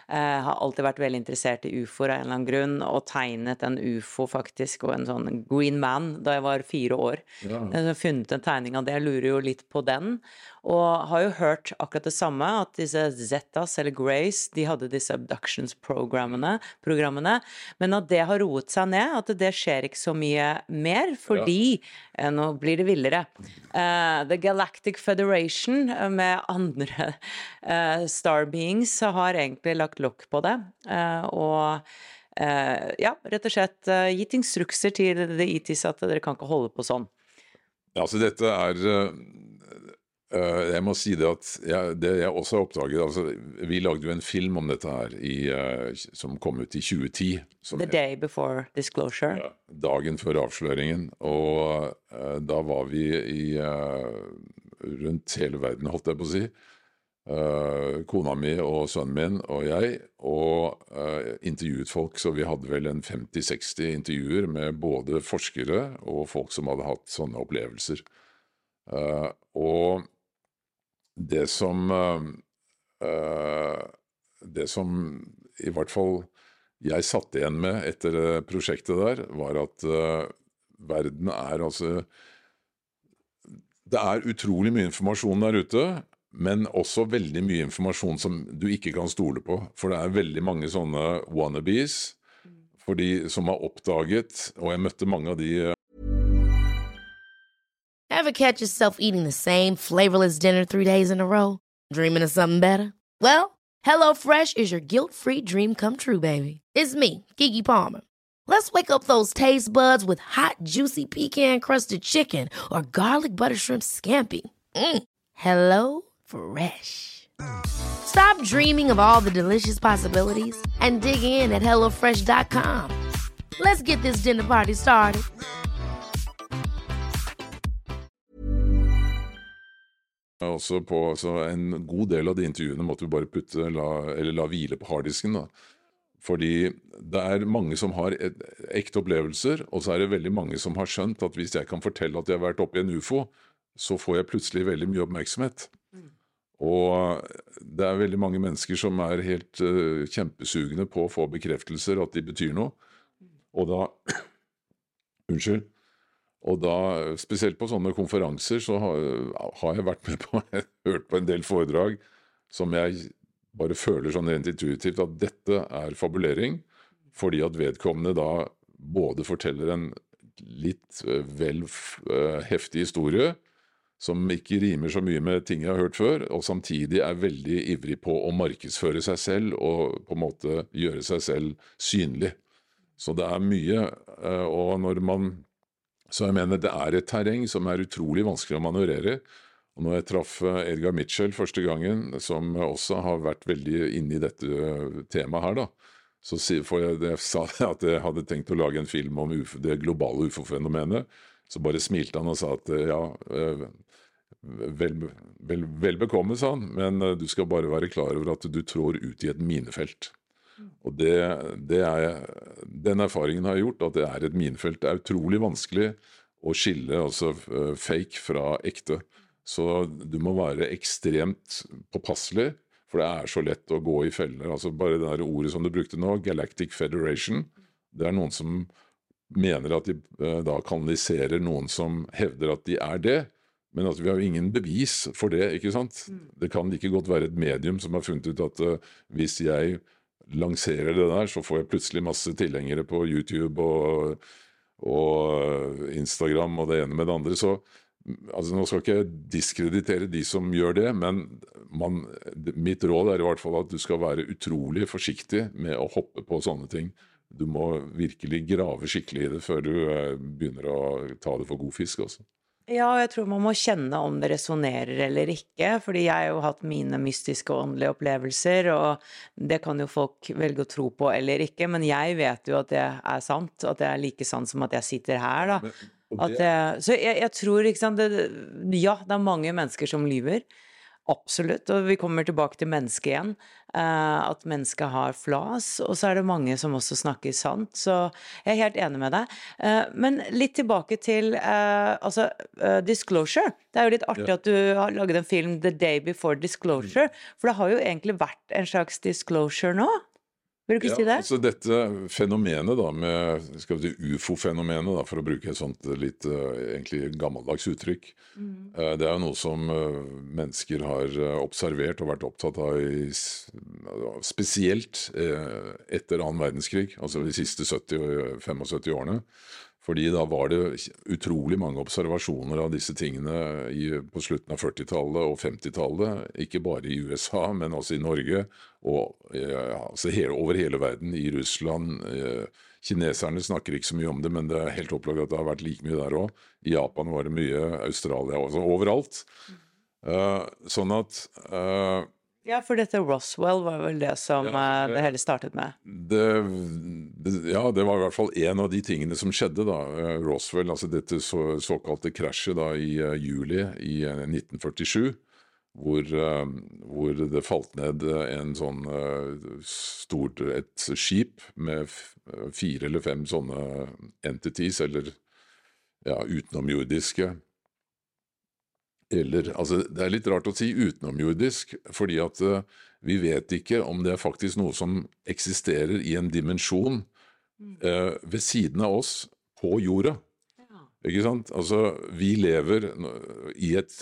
Jeg har alltid vært veldig interessert i ufoer av en eller annen grunn, og tegnet en ufo faktisk, og en sånn green man, da jeg var fire år.
Ja.
Jeg har funnet en tegning av det, jeg lurer jo litt på den. Og har jo hørt akkurat det samme, at disse Zetas, eller Grace, de hadde disse abductions-programmene, programmene, men at det har roet seg ned, at det skjer ikke så mye mer, fordi eh, Nå blir det villere. Eh, The Galactic Federation eh, med andre eh, star beings har egentlig lagt lokk på det, eh, og eh, ja, rett og slett eh, gitt instrukser til The ETs at dere kan ikke holde på sånn.
Ja, altså dette er Jeg må si det at jeg, det jeg også har oppdaget altså, Vi lagde jo en film om dette her i, som kom ut i 2010. Som
The day before disclosure.
Ja, dagen før avsløringen. Og da var vi i rundt hele verden, holdt jeg på å si. Eh, kona mi og sønnen min og jeg, og eh, intervjuet folk. Så vi hadde vel en 50-60 intervjuer med både forskere og folk som hadde hatt sånne opplevelser. Eh, og det som Det som i hvert fall jeg satt igjen med etter prosjektet der, var at verden er altså Det er utrolig mye informasjon der ute, men også veldig mye informasjon som du ikke kan stole på. For det er veldig mange sånne wannabes for de som har oppdaget, og jeg møtte mange av de eh,
Ever catch yourself eating the same flavorless dinner three days in a row? Dreaming of something better? Well, HelloFresh is your guilt free dream come true, baby. It's me, Kiki Palmer. Let's wake up those taste buds with hot, juicy pecan crusted chicken or garlic butter shrimp scampi. Mm. Hello Fresh. Stop dreaming of all the delicious possibilities and dig in at HelloFresh.com. Let's get this dinner party started.
også på så En god del av de intervjuene måtte vi bare putte, la, eller la hvile på harddisken. da. Fordi det er mange som har et, ekte opplevelser, og så er det veldig mange som har skjønt at hvis jeg kan fortelle at jeg har vært oppe i en ufo, så får jeg plutselig veldig mye oppmerksomhet. Og det er veldig mange mennesker som er helt uh, kjempesugne på å få bekreftelser at de betyr noe. Og da Unnskyld. Og da, spesielt på sånne konferanser, så har, har jeg vært med på hørt på en del foredrag som jeg bare føler sånn rent intuitivt at dette er fabulering, fordi at vedkommende da både forteller en litt eh, vel eh, heftig historie, som ikke rimer så mye med ting jeg har hørt før, og samtidig er veldig ivrig på å markedsføre seg selv og på en måte gjøre seg selv synlig. Så det er mye, eh, og når man Så jeg mener det er et terreng som er utrolig vanskelig å manøvrere. Og når jeg traff eh, Edgar Mitchell første gangen, som også har vært veldig inne i dette eh, temaet her, da, så får jeg, jeg sa at jeg hadde tenkt å lage en film om UFO, det globale ufo-fenomenet. Så bare smilte han og sa at ja, vel, vel, vel bekomme, sa han, men eh, du skal bare være klar over at du trår ut i et minefelt. Og det, det er, Den erfaringen har gjort at det er et minefelt. Det er utrolig vanskelig å skille altså, eh, fake fra ekte. Så du må være ekstremt påpasselig, for det er så lett å gå i feller. Altså Bare det der ordet som du brukte nå, Galactic Federation, det er noen som mener at de eh, da kanaliserer noen som hevder at de er det. Men at vi har jo ingen bevis for det. ikke sant? Det kan like godt være et medium som har funnet ut at uh, hvis jeg lanserer det der, så får jeg plutselig masse tilhengere på YouTube og, og Instagram og det ene med det andre. Så altså, nå skal ikke jeg diskreditere de som gjør det, men man, mitt råd er i hvert fall at du skal være utrolig forsiktig med å hoppe på sånne ting. Du må virkelig grave skikkelig i det før du eh, begynner å ta det for god fisk. Også.
Ja, og jeg tror man må kjenne om det resonnerer eller ikke, fordi jeg har jo hatt mine mystiske og åndelige opplevelser, og det kan jo folk velge å tro på eller ikke, men jeg vet jo at det er sant, at det er like sant som at jeg sitter her, da.
Det-
det, så jeg, jeg tror, ikke sant det, Ja, det er mange mennesker som lyver. Absolutt. Og vi kommer tilbake til mennesket igjen. eh, at mennesket har flas. Og så er det mange som også snakker sant. Så jeg er helt enig med deg. Eh, men litt tilbake til eh, altså disclosure. Det er jo litt artig at du har laget en film 'The Day Before Disclosure'. For det har jo egentlig vært en slags disclosure nå. Vil du ikke si det?
altså dette fenomenet da, med skal vi si ufo-fenomenet, for å bruke et sånt litt eh, egentlig gammeldags uttrykk,
Mm.
eh, det er jo noe som eh, mennesker har observert og vært opptatt av i, spesielt etter annen verdenskrig, altså de siste 70-75 årene. Fordi da var det utrolig mange observasjoner av disse tingene i, på slutten av 40-tallet og 50-tallet. Ikke bare i USA, men også i Norge og ja, altså hele, over hele verden. I Russland. Eh, kineserne snakker ikke så mye om det, men det er helt opplagt at det har vært like mye der òg. I Japan var det mye. Australia også. Overalt. Eh, sånn at eh,
Ja, for dette Roswell var vel det som
Ja,
eh,
det-
det hele startet med.
det, det, ja, det var i hvert fall en av de tingene som skjedde. da. Eh, Roswell, altså dette så, såkalte krasjet da i uh, juli i eh, 1947. Hvor, uh, hvor det falt ned en sånn uh, stort et skip med fire eller fem sånne entities, eller ja, utenomjordiske. Eller Altså, det er litt rart å si utenomjordisk, fordi at uh, vi vet ikke om det er faktisk noe som eksisterer i en dimensjon uh, ved siden av oss på jorda. Ikke sant? Altså, vi lever i et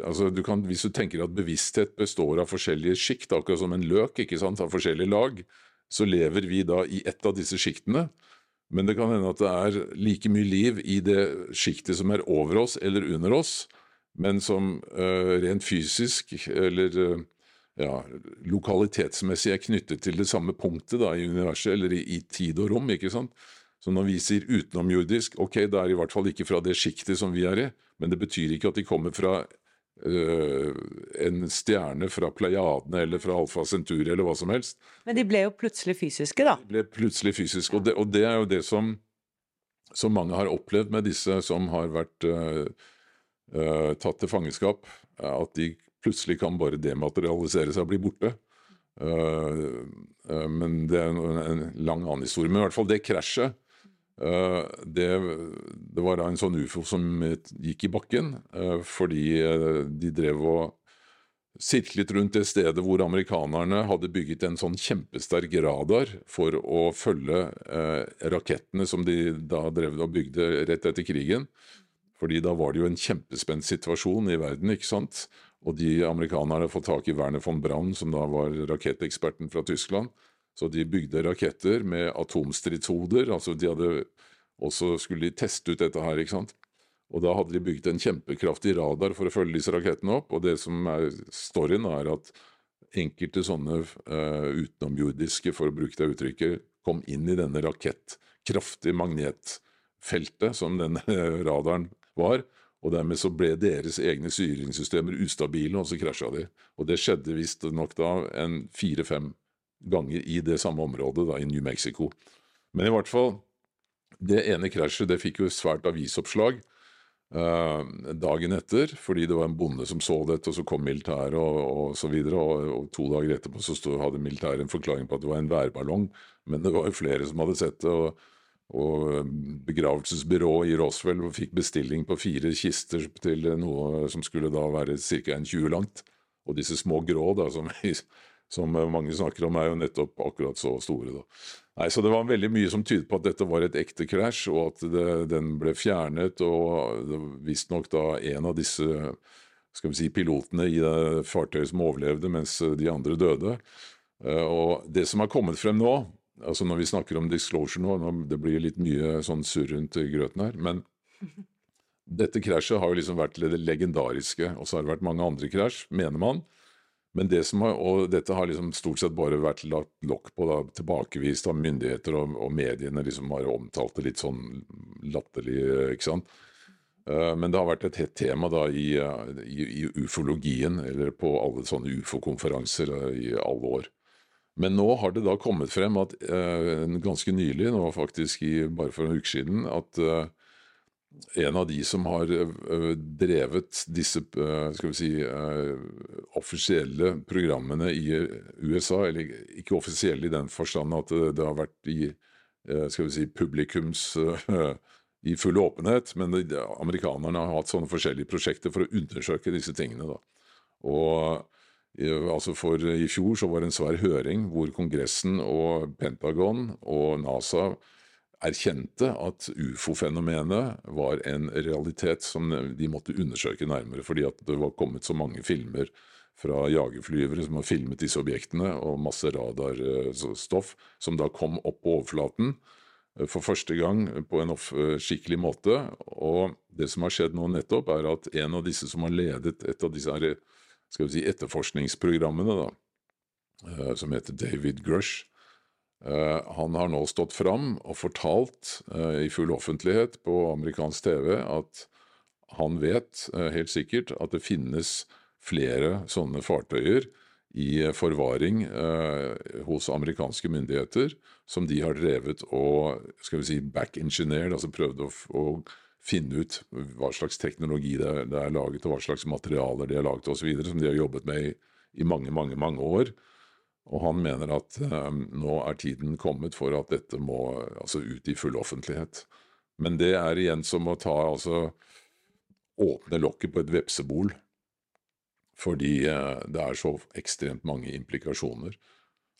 altså, du kan, Hvis du tenker at bevissthet består av forskjellige sjikt, akkurat som en løk ikke sant, av forskjellige lag, så lever vi da i ett av disse sjiktene. Men det kan hende at det er like mye liv i det sjiktet som er over oss eller under oss, men som eh, rent fysisk eller eh, ja, lokalitetsmessig er knyttet til det samme punktet da, i universet, eller i, i tid og rom. ikke sant? Så når vi sier utenomjordisk, ok, det er i hvert fall ikke fra det sjiktet som vi er i, men det betyr ikke at de kommer fra øh, en stjerne fra Pleiadene eller fra Alfa Centuri eller hva som helst.
Men de ble jo plutselig fysiske, da.
De ble plutselig fysiske, og det, og det er jo det som, som mange har opplevd med disse som har vært øh, tatt til fangenskap, at de plutselig kan bare dematerialisere seg og bli borte. Øh, øh, men det er en, lang annen historie. Men i hvert fall det krasjet, det, det var da en sånn ufo som gikk i bakken, fordi de drev og sirklet rundt det stedet hvor amerikanerne hadde bygget en sånn kjempesterk radar for å følge eh, rakettene som de da drev og bygde rett etter krigen. Fordi da var det jo en kjempespent situasjon i verden, ikke sant. Og de amerikanerne fått tak i Werner von Braun, som da var raketteksperten fra Tyskland. Så de bygde raketter med atomstridshoder. altså de hadde også skulle de teste ut dette her, ikke sant. Og da hadde de bygd en kjempekraftig radar for å følge disse rakettene opp. Og det som er storyen, er at enkelte sånne uh, utenomjordiske, for å bruke det uttrykket, kom inn i denne rakett, kraftig magnetfeltet som denne radaren var. Og dermed så ble deres egne styringssystemer ustabile, og så krasja de. Og det skjedde visstnok da en fire-fem ganger i det samme området, da i New Mexico. Men i hvert fall, det ene krasjet det fikk jo svært avisoppslag eh, dagen etter, fordi det var en bonde som så dette, og så kom militæret og, og så videre, og, og to dager etterpå så stod, hadde militæret en forklaring på at det var en værballong, men det var jo flere som hadde sett det, og, og begravelsesbyrået i Roswell fikk bestilling på fire kister til noe som skulle da være ca. en 20 langt, og disse små grå da, som, som mange snakker om, er jo nettopp akkurat så store. da. Nei, så Det var veldig mye som tydet på at dette var et ekte krasj, og at det, den ble fjernet. og Visstnok da en av disse skal vi si, pilotene i det fartøyet som overlevde, mens de andre døde. Eh, Og Det som har kommet frem nå, altså når vi snakker om disclosure nå, nå det blir litt mye sånn surr rundt grøten her, men dette krasjet har jo liksom vært det legendariske, og så har det vært mange andre krasj, mener man. Men det som har, og dette har liksom stort sett bare vært lagt lokk på, da, tilbakevist av myndigheter og, og mediene liksom har omtalt det litt sånn latterlig, ikke sant. Eh, Men det har vært et hett tema da i, eh, i, i ufologien, eller på alle sånne ufo-konferanser eh, i alle år. Men nå har det da kommet frem at eh, ganske nylig, nå faktisk i, bare for en uke siden, at, eh, en av de som har uh, drevet disse skal vi si, offisielle programmene i USA, eller ikke offisielle i den forstand at det har vært i skal vi si, publikums i full åpenhet, men amerikanerne har hatt sånne forskjellige prosjekter for å undersøke disse tingene. Da. Og altså for I fjor så var det en svær høring hvor Kongressen og Pentagon og NASA erkjente at ufo-fenomenet var en realitet som de måtte undersøke nærmere, fordi at det var kommet så mange filmer fra jagerflyvere som har filmet disse objektene, og masse radarstoff som da kom opp på overflaten eh, for første gang på en skikkelig måte. Og det som har skjedd nå nettopp, er at en av disse som har ledet et av disse her, skal vi si, etterforskningsprogrammene, da, eh, som heter David Grush, Eh, han har nå stått fram og fortalt uh, i full offentlighet på amerikansk TV at han vet helt sikkert at det finnes flere sånne fartøyer i forvaring hos amerikanske myndigheter, som de har drevet og skal vi si, back-engineered, altså prøvd å, å, finne ut hva slags teknologi det er, det er laget, og hva slags materialer de har laget osv., som de har jobbet med i, i mange, mange, mange år. Og han mener at eh, nå er tiden kommet for at dette må altså, ut i full offentlighet. Men det er igjen som å ta altså åpne lokket på et vepsebol. Fordi eh, det er så ekstremt mange implikasjoner.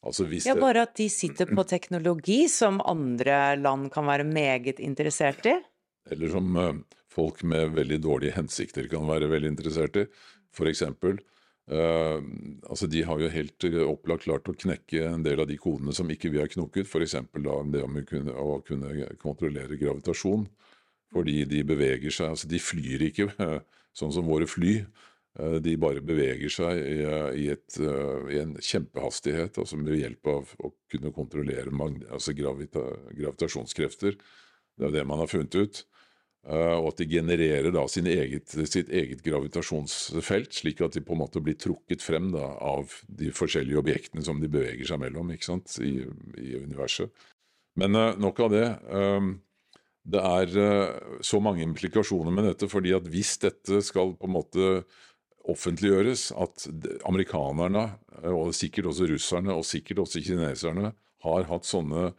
Altså ja, bare at de sitter på teknologi som andre land kan være meget interessert i?
Eller som uh, folk med veldig dårlige hensikter kan være veldig interessert i. Eksempel Uh, altså De har jo helt eh, opplagt klart å knekke en del av de kodene som ikke vi har knokket. F.eks. det om kunne, å kunne kontrollere gravitasjon. Fordi de beveger seg altså De flyr ikke sånn som våre fly. De bare beveger seg i, i, et, i en kjempehastighet altså med hjelp av å kunne kontrollere altså gravita gravitasjonskrefter. Det er det man har funnet ut. Eh, og at de genererer da eget, sitt eget gravitasjonsfelt, slik at de på en måte blir trukket frem da, av de forskjellige objektene som de beveger seg mellom ikke sant, i, i universet. Men uh, nok av det. Um, det er så mange implikasjoner med dette, fordi at hvis dette skal på en måte offentliggjøres, at amerikanerne, og sikkert også russerne, og sikkert også kineserne, har hatt sånne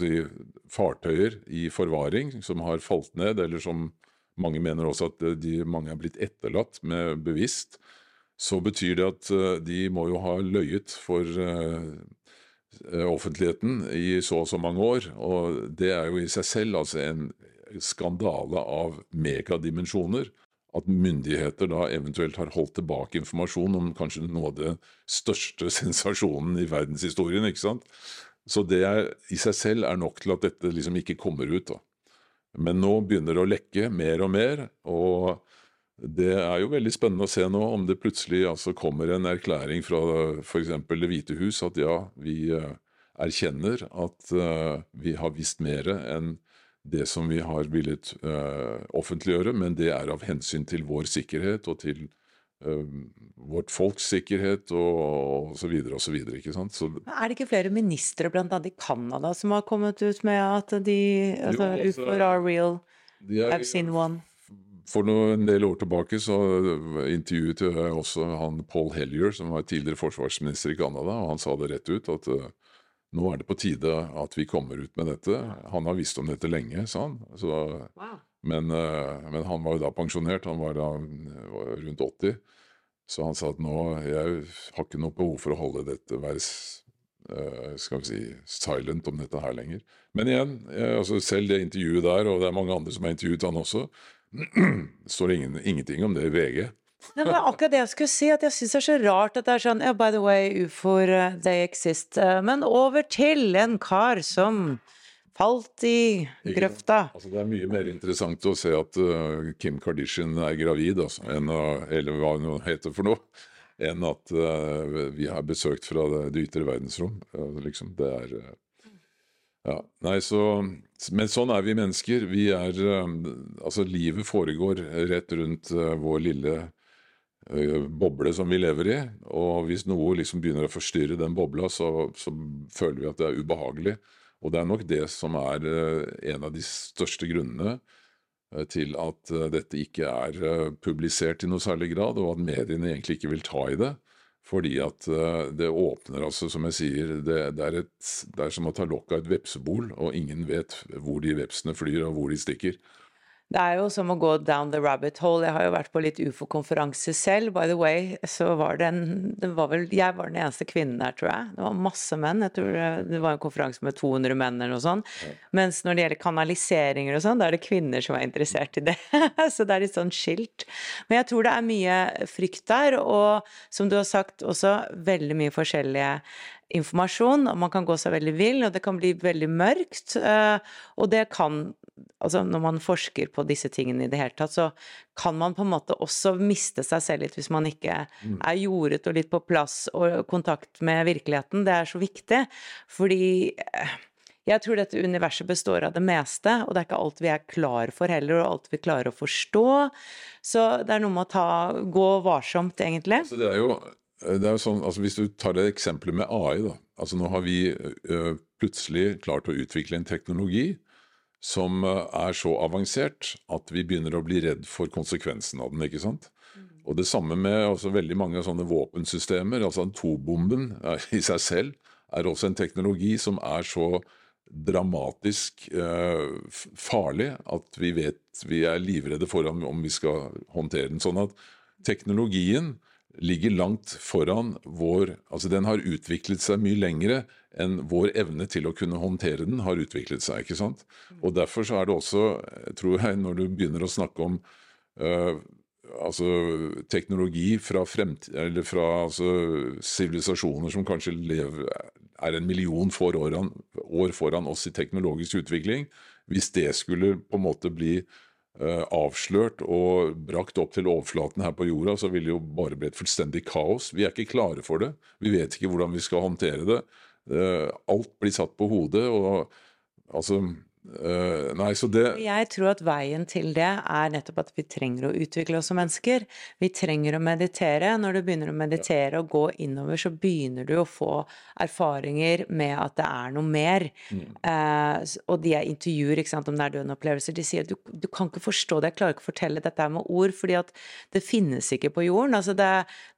si, fartøyer i forvaring som har falt ned, eller som mange mener også at de, mange er blitt etterlatt med bevisst, så betyr det at de må jo ha løyet for offentligheten i så og så mange år. Og det er jo i seg selv altså en skandale av megadimensjoner at myndigheter da eventuelt har holdt tilbake informasjon om kanskje noe av det største sensasjonen i verdenshistorien. ikke sant? Så det er, i seg selv er nok til at dette liksom ikke kommer ut. da. Men nå begynner det å lekke mer og mer, og det er jo veldig spennende å se nå om det plutselig altså kommer en erklæring fra f.eks. Det hvite hus at ja, vi eh, erkjenner at uh, vi har visst mer enn det som vi har villet uh, offentliggjøre, men det er av hensyn til vår sikkerhet og til uh, vårt folks sikkerhet og, og så videre og så videre. ikke sant? Så,
er det ikke flere ministre, annet i Canada, som har kommet ut med at de altså, jo, altså, are real? Er, I've seen one.
For noe, en del år tilbake så intervjuet jeg også han Paul Hellier, som var tidligere forsvarsminister i Canada, og han sa det rett ut at uh, nå er det på tide at vi kommer ut med dette. Han har visst om dette lenge, sa han. Så, wow. men, uh, men, han var jo da pensjonert, han var da var rundt 80. Så han sa at nå jeg har ikke noe behov for å holde dette være uh, skal vi si, silent om dette her lenger. Men igjen, jeg, altså selv det intervjuet der, og det er mange andre som har intervjuet han også, står det ingen, ingenting om det i VG.
Det var akkurat det jeg skulle si, at jeg syns det er så rart at det er sånn yeah, By the way, ufoer, uh, they exist. Uh, men over til en kar som falt i grøfta.
Altså, det er mye mer interessant å se at uh, Kim Kardashian er gravid, altså, enn, eller hva hun heter for noe, enn at vi har besøkt fra det, det ytre verdensrom. liksom, det er ja, nei, så, Men sånn er vi mennesker. Vi er Altså, livet foregår rett rundt vår lille Eh, boble som vi lever i. Og hvis noe liksom begynner å forstyrre den bobla, så, så, føler vi at det er ubehagelig. Og det er nok det som er eh, en av de største grunnene eh, til at eh, dette ikke er eh, publisert i noe særlig grad, og at mediene egentlig ikke vil ta i det. Fordi at eh, det åpner, altså, som jeg sier, det, det, er, et, det er som å ta lokk av et vepsebol, og ingen vet hvor de vepsene flyr og hvor de stikker.
Det er jo som å gå down the rabbit hole. Jeg har jo vært på litt ufo-konferanse selv. By the way, så var det en det var vel, Jeg var den eneste kvinnen der, tror jeg. Det var masse menn. Jeg tror det, det var en konferanse med 200 menn eller noe sånt. Mens når det gjelder kanaliseringer og sånn, da er det kvinner som er interessert i det. så det er litt sånn skilt. Men jeg tror det er mye frykt der, og som du har sagt, også veldig mye forskjellige informasjon, og man kan gå seg veldig vill, og det kan bli veldig mørkt. eh, Og det kan Altså når man forsker på disse tingene i det hele tatt, så kan man på en måte også miste seg selv litt hvis man ikke er jordet og litt på plass og kontakt med virkeligheten. Det er så viktig, fordi eh, jeg tror dette universet består av det meste, og det er ikke alt vi er klar for heller, og alt vi klarer å forstå. Så det er noe med å ta, gå varsomt, egentlig.
Altså det er jo, det er jo sånn, altså Hvis du tar det eksempelet med AI da, altså Nå har vi ø, plutselig klart å utvikle en teknologi som er så avansert at vi begynner å bli redd for konsekvensen av den. ikke sant? Og Det samme med også veldig mange sånne våpensystemer. altså Atombomben i seg selv er også en teknologi som er så dramatisk eh, farlig at vi vet vi er livredde for om, om vi skal håndtere den. Sånn at teknologien ligger langt foran vår Altså den har utviklet seg mye lengre enn vår evne til å kunne håndtere den har utviklet seg. ikke sant? Og derfor så er det også, tror jeg, når du begynner å snakke om øh, altså teknologi fra, fremtid eller fra altså, sivilisasjoner som kanskje lever, er en million for åran, år foran oss i teknologisk utvikling, hvis det skulle på en måte bli avslørt og brakt opp til overflaten her på jorda, så ville det jo bare bli et fullstendig kaos. Vi er ikke klare for det. Vi vet ikke hvordan vi skal håndtere det. Eh, alt blir satt på hodet, og altså eh, Nei, så det
Jeg tror at veien til det er nettopp at vi trenger å utvikle oss som mennesker. Vi trenger å meditere. Når du begynner å meditere og gå innover, så begynner du å få erfaringer med at det er noe mer. Mm. Uh, og de jeg intervjuer ikke sant, om nær-døden-opplevelser, de sier at du, du kan ikke forstå det, jeg klarer ikke å fortelle dette med ord, fordi at det finnes ikke på jorden. Altså det,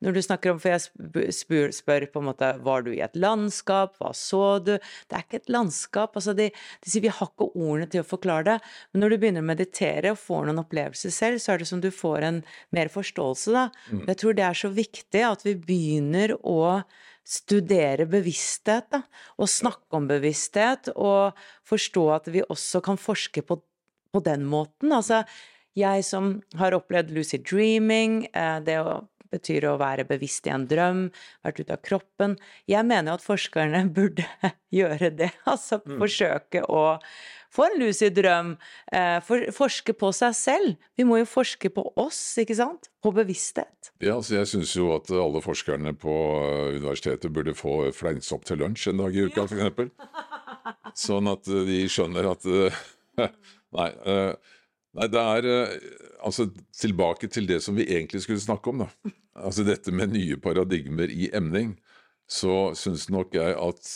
når du snakker om, for jeg spør, spør på en måte, var du i et landskap, hva så du? Det er ikke et landskap. altså de, de sier vi har ikke ordene til å forklare det, men når du begynner å meditere og får noen opplevelser selv, så er det som du får en mer forståelse, da. Jeg tror det er så viktig at vi begynner å studere bevissthet, da, og snakke om bevissthet, og forstå at vi også kan forske på, på den måten. Altså, jeg som har opplevd lucid dreaming, eh, det å, betyr å være bevisst i en drøm, vært ute av kroppen. Jeg mener jo at forskerne burde gjøre det, altså forsøke å få en lucid drøm, eh, for, forske på seg selv. Vi må jo forske på oss, ikke sant? På bevissthet.
Ja, altså jeg syns jo at alle forskerne på øh, universitetet burde få fleinsopp til lunsj en dag i uka, for eksempel. Sånn at øh, de skjønner at Nei. nei, det er altså tilbake til det som vi egentlig skulle snakke om, da. Altså dette med nye paradigmer i emning. Så syns nok jeg at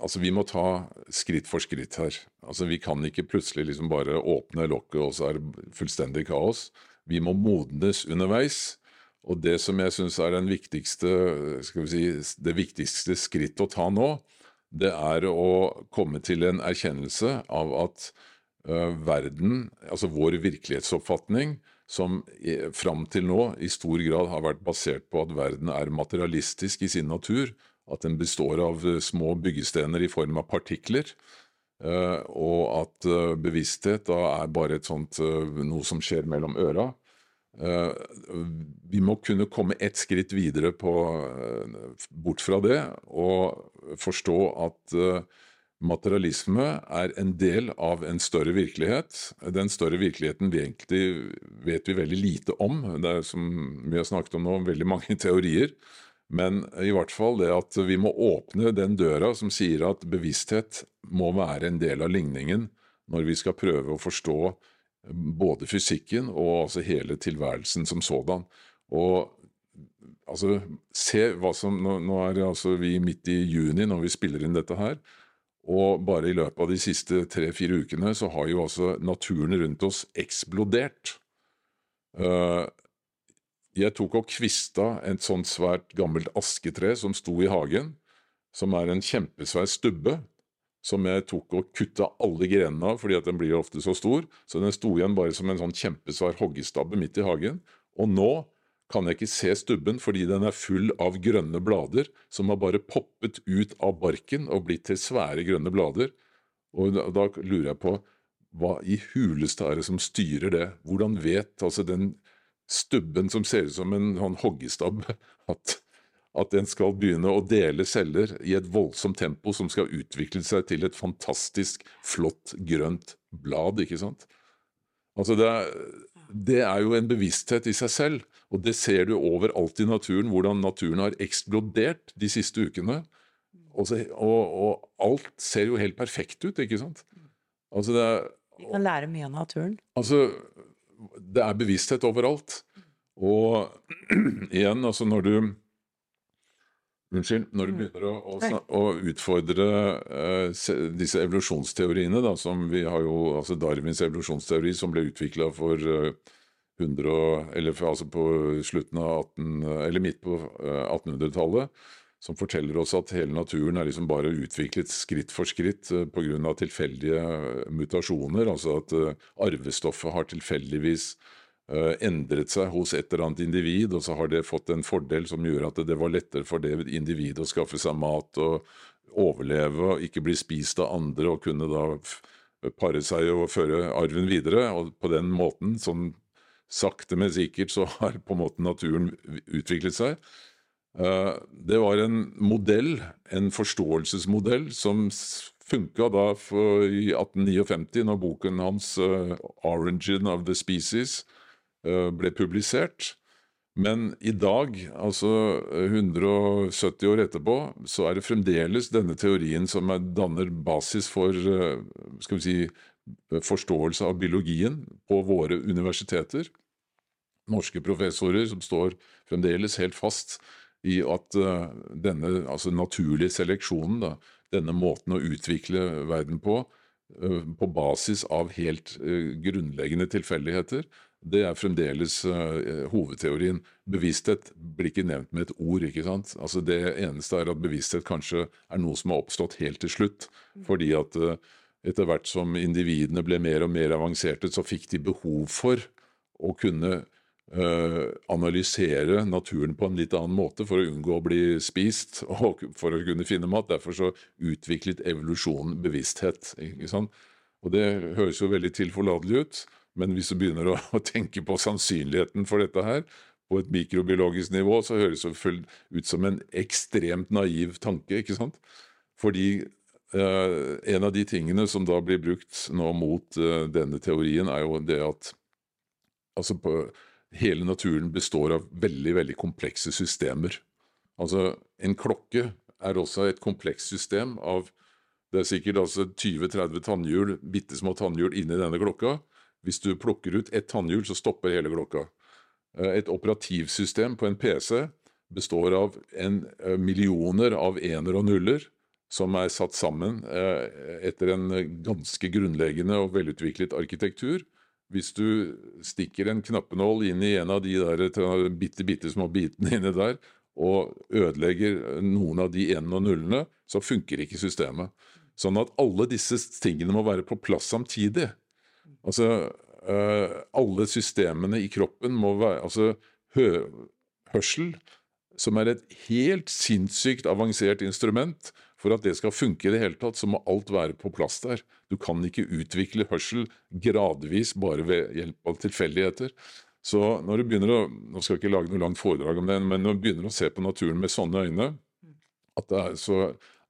altså vi må ta skritt for skritt her. Altså Vi kan ikke plutselig liksom bare åpne lokket, og så er det fullstendig kaos. Vi må modnes underveis. Og det som jeg syns er viktigste, si, det viktigste skrittet å ta nå, det er å komme til en erkjennelse av at uh, verden, altså vår virkelighetsoppfatning, som fram til nå i stor grad har vært basert på at verden er materialistisk i sin natur, at den består av øh, små byggestener i form av partikler, øh, og at øh, bevissthet da er bare et sånt noe som skjer mellom øra. Eh, vi må kunne komme ett skritt videre på, eh, bort fra det og forstå at eh, materialisme er en del av en større virkelighet. Den større virkeligheten vi egentlig vet vi veldig lite om. Det er som vi har snakket om nå, veldig mange teorier. Men i hvert fall det at vi må åpne den døra som sier at bevissthet må være en del av ligningen når vi skal prøve å forstå både fysikken og altså hele tilværelsen som sådan. Og altså, se hva som Nå, nå er altså vi midt i juni når vi spiller inn dette her. Og bare i løpet av de siste tre-fire ukene så har jo altså naturen rundt oss eksplodert. Eh, jeg tok og kvista et sånt svært gammelt asketre som sto i hagen, som er en kjempesvær stubbe, som jeg tok og kutta alle grenene av, fordi at den blir ofte så stor, så den sto igjen bare som en sånn kjempesvær hoggestabbe midt i hagen. Og nå kan jeg ikke se stubben fordi den er full av grønne blader som har bare poppet ut av barken og blitt til svære grønne blader. Og da, lurer jeg på hva i huleste er det som styrer det? Hvordan vet altså den stubben som ser ut som en sånn hoggestabbe, at, at en skal begynne å dele celler i et voldsomt tempo som skal utvikle seg til et fantastisk flott grønt blad, ikke sant? Altså det er, det er jo en bevissthet i seg selv, og det ser du overalt i naturen, hvordan naturen har eksplodert de siste ukene. Og, så, og, og alt ser jo helt perfekt ut, ikke sant? Altså det er,
Vi kan lære mye av naturen.
Altså, det er bevissthet overalt. Og igjen, altså når du Unnskyld. Når du begynner å, å, å utfordre eh, se- disse evolusjonsteoriene, da, som vi har jo altså Darwins evolusjonsteori, som ble utvikla for eh, 100 eller for, altså på slutten av 18, eller midt på eh, 1800-tallet, som forteller oss at hele naturen er liksom bare utviklet skritt for skritt pga. grunn av tilfeldige eh, mutasjoner, altså at eh, arvestoffet har tilfeldigvis eh, endret seg hos et eller annet individ, og så har det fått en fordel som gjør at det var lettere for det individet å skaffe seg mat og overleve, og ikke bli spist av andre, og kunne da pare seg og føre arven videre. Og på den måten, sånn sakte, men sikkert, så har på en måte naturen utviklet seg. Eh, Det var en modell, en forståelsesmodell, som funka da for, i 1859, når boken hans eh, 'Origin of the Species' eh, ble publisert. Men i dag, altså eh, 170 år etterpå, så er det fremdeles denne teorien som er, danner basis for skal vi si, forståelse av biologien på våre universiteter. Norske professorer som står fremdeles helt fast i at eh, denne altså naturlige seleksjonen, da, denne måten å utvikle verden på, eh, på basis av helt eh, grunnleggende tilfeldigheter, det er fremdeles hovedteorien. Bevissthet blir ikke nevnt med et ord. ikke sant? Altså Det eneste er at bevissthet kanskje er noe som har oppstått helt til slutt. Fordi at etter hvert som individene ble mer og mer avanserte, så fikk de behov for å kunne analysere naturen på en litt annen måte for å unngå å bli spist og for å kunne finne mat. Derfor så utviklet evolusjonen bevissthet. ikke sant? Og det høres jo veldig tilforlatelig ut, men hvis du begynner å tenke på sannsynligheten for dette her, på et mikrobiologisk nivå, så høres det ut som en ekstremt naiv tanke, ikke sant? Fordi eh, en av de tingene som da blir brukt nå mot eh, denne teorien, er jo det at altså på, hele naturen består av veldig, veldig komplekse systemer. Altså, en klokke er også et komplekst system av Det er sikkert altså 20-30 tannhjul, bitte små tannhjul inni denne klokka. Hvis du plukker ut ett tannhjul, så stopper hele klokka. Eh, Et operativsystem på en PC består av en, eh, millioner av ener og nuller som er satt sammen eh, etter en ganske grunnleggende og velutviklet arkitektur. Hvis du stikker en knappenål inn i en av de der bitte, bitte små bitene inni der, og ødelegger noen av de enene og nullene, så funker ikke systemet. Sånn at alle disse tingene må være på plass samtidig. Altså, øh, alle systemene i kroppen må være Altså, hø hørsel, som er et helt sinnssykt avansert instrument, for at det skal funke i det hele tatt, så må alt være på plass der. Du kan ikke utvikle hørsel gradvis bare ved hjelp av tilfeldigheter. Så når du begynner å Nå skal jeg ikke lage noe langt foredrag om det, men når du begynner å se på naturen med sånne øyne, er, så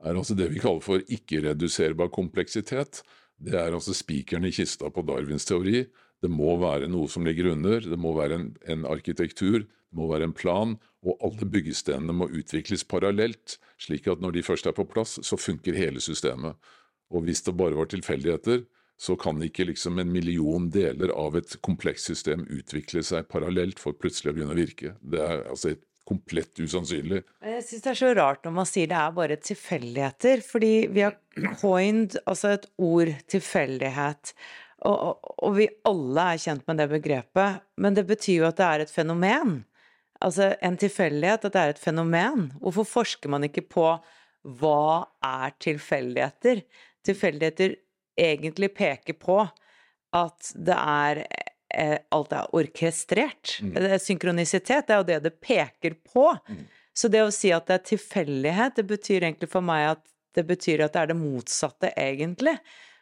er altså det vi kaller for ikke-reduserbar kompleksitet, det er altså spikeren i kista på Darwins teori. Det må være noe som ligger under, det må være en, en arkitektur, det må være en plan, og alle byggestenene må utvikles parallelt, slik at når de først er på plass, så funker hele systemet. Og hvis det bare var tilfeldigheter, så kan ikke liksom en million deler av et komplekst system utvikle seg parallelt for plutselig å begynne å virke. Det er altså et komplett usannsynlig.
Jeg syns det er så rart når man sier det er bare tilfeldigheter, fordi vi har coined altså et ord tilfeldighet. Og, og vi alle er kjent med det begrepet, men det betyr jo at det er et fenomen. Altså en tilfeldighet, at det er et fenomen. Hvorfor forsker man ikke på hva er tilfeldigheter? Tilfeldigheter egentlig peker på at det er eh, Alt er orkestrert.
Mm.
Det er synkronisitet, det er jo det det peker på.
Mm.
Så det å si at det er tilfeldighet, det betyr egentlig for meg at det betyr at det er det motsatte, egentlig.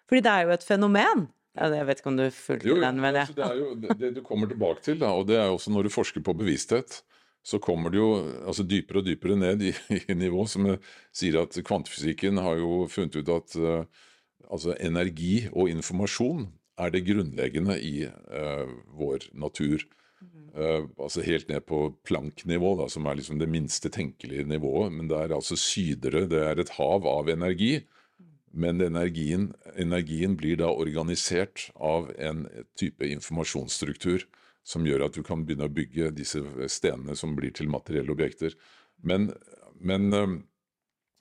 Fordi det er jo et fenomen. Jeg vet ikke om du fulgte den, men
altså, det er jo det, det du kommer tilbake til, da, og det er jo også når du forsker på bevissthet, så kommer det jo altså dypere og dypere ned i, i nivå, som sier at kvantefysikken har jo funnet ut at uh, altså energi og informasjon er det grunnleggende i uh, vår natur. Uh, altså helt ned på Planck-nivå, da, som er liksom det minste tenkelige nivået. Men det er altså sydere, det er et hav av energi. Men energien, energien blir da organisert av en type informasjonsstruktur som gjør at du kan begynne å bygge disse stenene som blir til materielle objekter. Men, men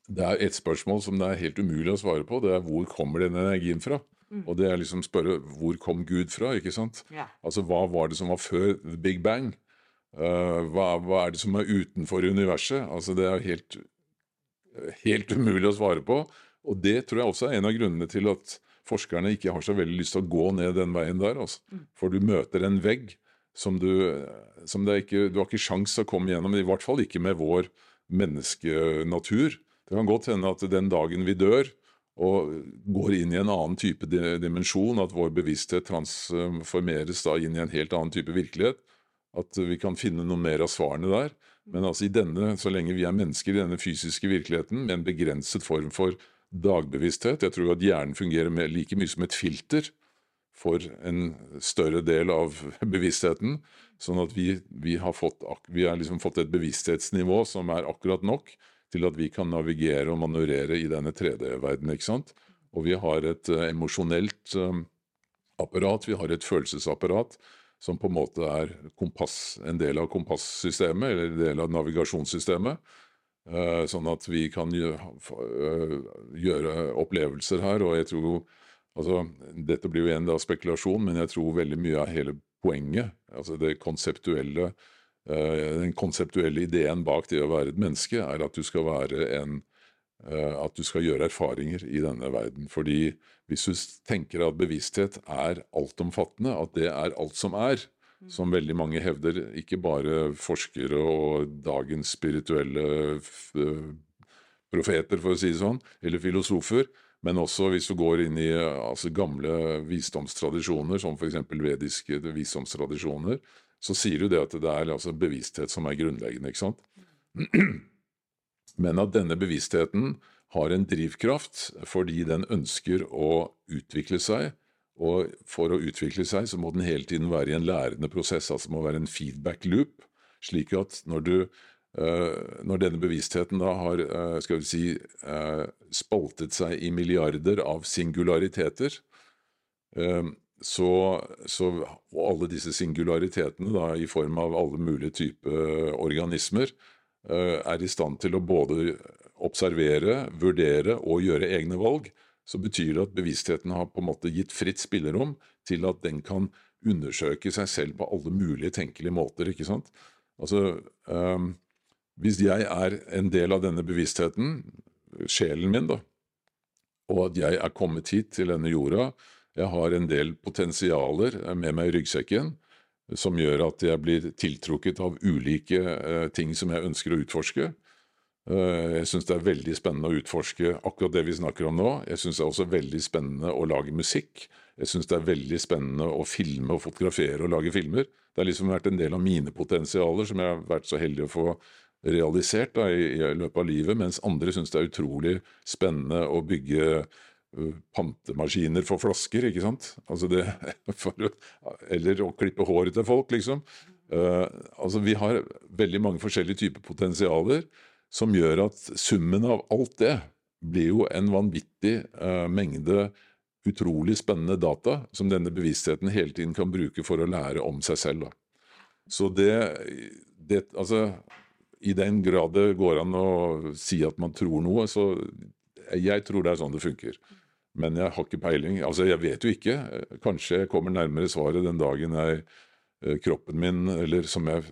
det er et spørsmål som det er helt umulig å svare på. Det er hvor kommer den energien fra? Og det er liksom spørre hvor kom Gud fra? ikke sant?
Ja.
Altså hva var det som var før the big bang? Uh, hva, hva er det som er utenfor universet? Altså det er helt, helt umulig å svare på. Og det tror jeg også er en av grunnene til at forskerne ikke har så veldig lyst til å gå ned den veien der. Altså. For du møter en vegg som du som ikke, Du har ikke sjans å komme gjennom, i hvert fall ikke med vår menneskenatur. Det kan godt hende at den dagen vi dør og går inn i en annen type dimensjon, at vår bevissthet transformeres da inn i en helt annen type virkelighet, at vi kan finne noe mer av svarene der. Men altså i denne, så lenge vi er mennesker i denne fysiske virkeligheten med en begrenset form for dagbevissthet Jeg tror at hjernen fungerer like mye som et filter for en større del av bevisstheten. Sånn at vi, vi har, fått, vi har liksom fått et bevissthetsnivå som er akkurat nok til at vi kan navigere og manøvrere i denne 3D-verdenen. ikke sant? Og vi har et uh, emosjonelt eh, apparat, vi har et følelsesapparat som på en måte er kompass, en del av kompassystemet, eller en del av navigasjonssystemet. Uh, Sånn at vi kan gjøre, gjøre opplevelser her. Og jeg tror altså, Dette blir jo igjen da spekulasjon, men jeg tror veldig mye av hele poenget, altså det konseptuelle eh, den konseptuelle ideen bak det å være et menneske, er at du skal være en eh, At du skal gjøre erfaringer i denne verden. Fordi hvis du tenker at bevissthet er altomfattende, at det er alt som er, som veldig mange hevder, ikke bare forskere og dagens spirituelle eh, profeter, for å si det sånn, eller filosofer, men også hvis du går inn i eh, altså, gamle visdomstradisjoner, som f.eks. vediske visdomstradisjoner, så sier du det at det er altså bevissthet som er grunnleggende. ikke sant? Men at denne bevisstheten har en drivkraft fordi den ønsker å utvikle seg, og for å utvikle seg så må den hele tiden være i en lærende prosess, altså må være en feedback loop, slik at når du når denne bevisstheten da har eh, skal vi si, eh, spaltet seg i milliarder av singulariteter, eh, så, så Og alle disse singularitetene da, i form av alle mulige typer organismer eh, er i stand til å både observere, vurdere og gjøre egne valg, så betyr det at bevisstheten har på en måte gitt fritt spillerom til at den kan undersøke seg selv på alle mulige tenkelige måter. ikke sant? Altså, ehm, Hvis jeg er en del av denne bevisstheten, sjelen min, da, og at jeg er kommet hit til denne jorda, jeg har en del potensialer med meg i ryggsekken som gjør at jeg blir tiltrukket av ulike eh, ting som jeg ønsker å utforske. Eh, Jeg syns det er veldig spennende å utforske akkurat det vi snakker om nå. Jeg syns det er også veldig spennende å lage musikk. Jeg syns det er veldig spennende å filme og fotografere og lage filmer. Det har liksom vært en del av mine potensialer som jeg har vært så heldig å få realisert da, i, i løpet av livet, mens andre syns det er utrolig spennende å bygge pantemaskiner for flasker, ikke sant? Altså det, for, eller å klippe håret til folk, liksom. Uh, altså Vi har veldig mange forskjellige typer potensialer som gjør at summen av alt det blir jo en vanvittig uh, mengde utrolig spennende data som denne bevisstheten hele tiden kan bruke for å lære om seg selv. Da. Så det, det Altså, i den grad det går an å si at man tror noe, så jeg tror det er sånn det funker. Men jeg har ikke peiling. Altså, jeg vet jo ikke. Kanskje jeg kommer nærmere svaret den dagen jeg eh, kroppen min, eller som jeg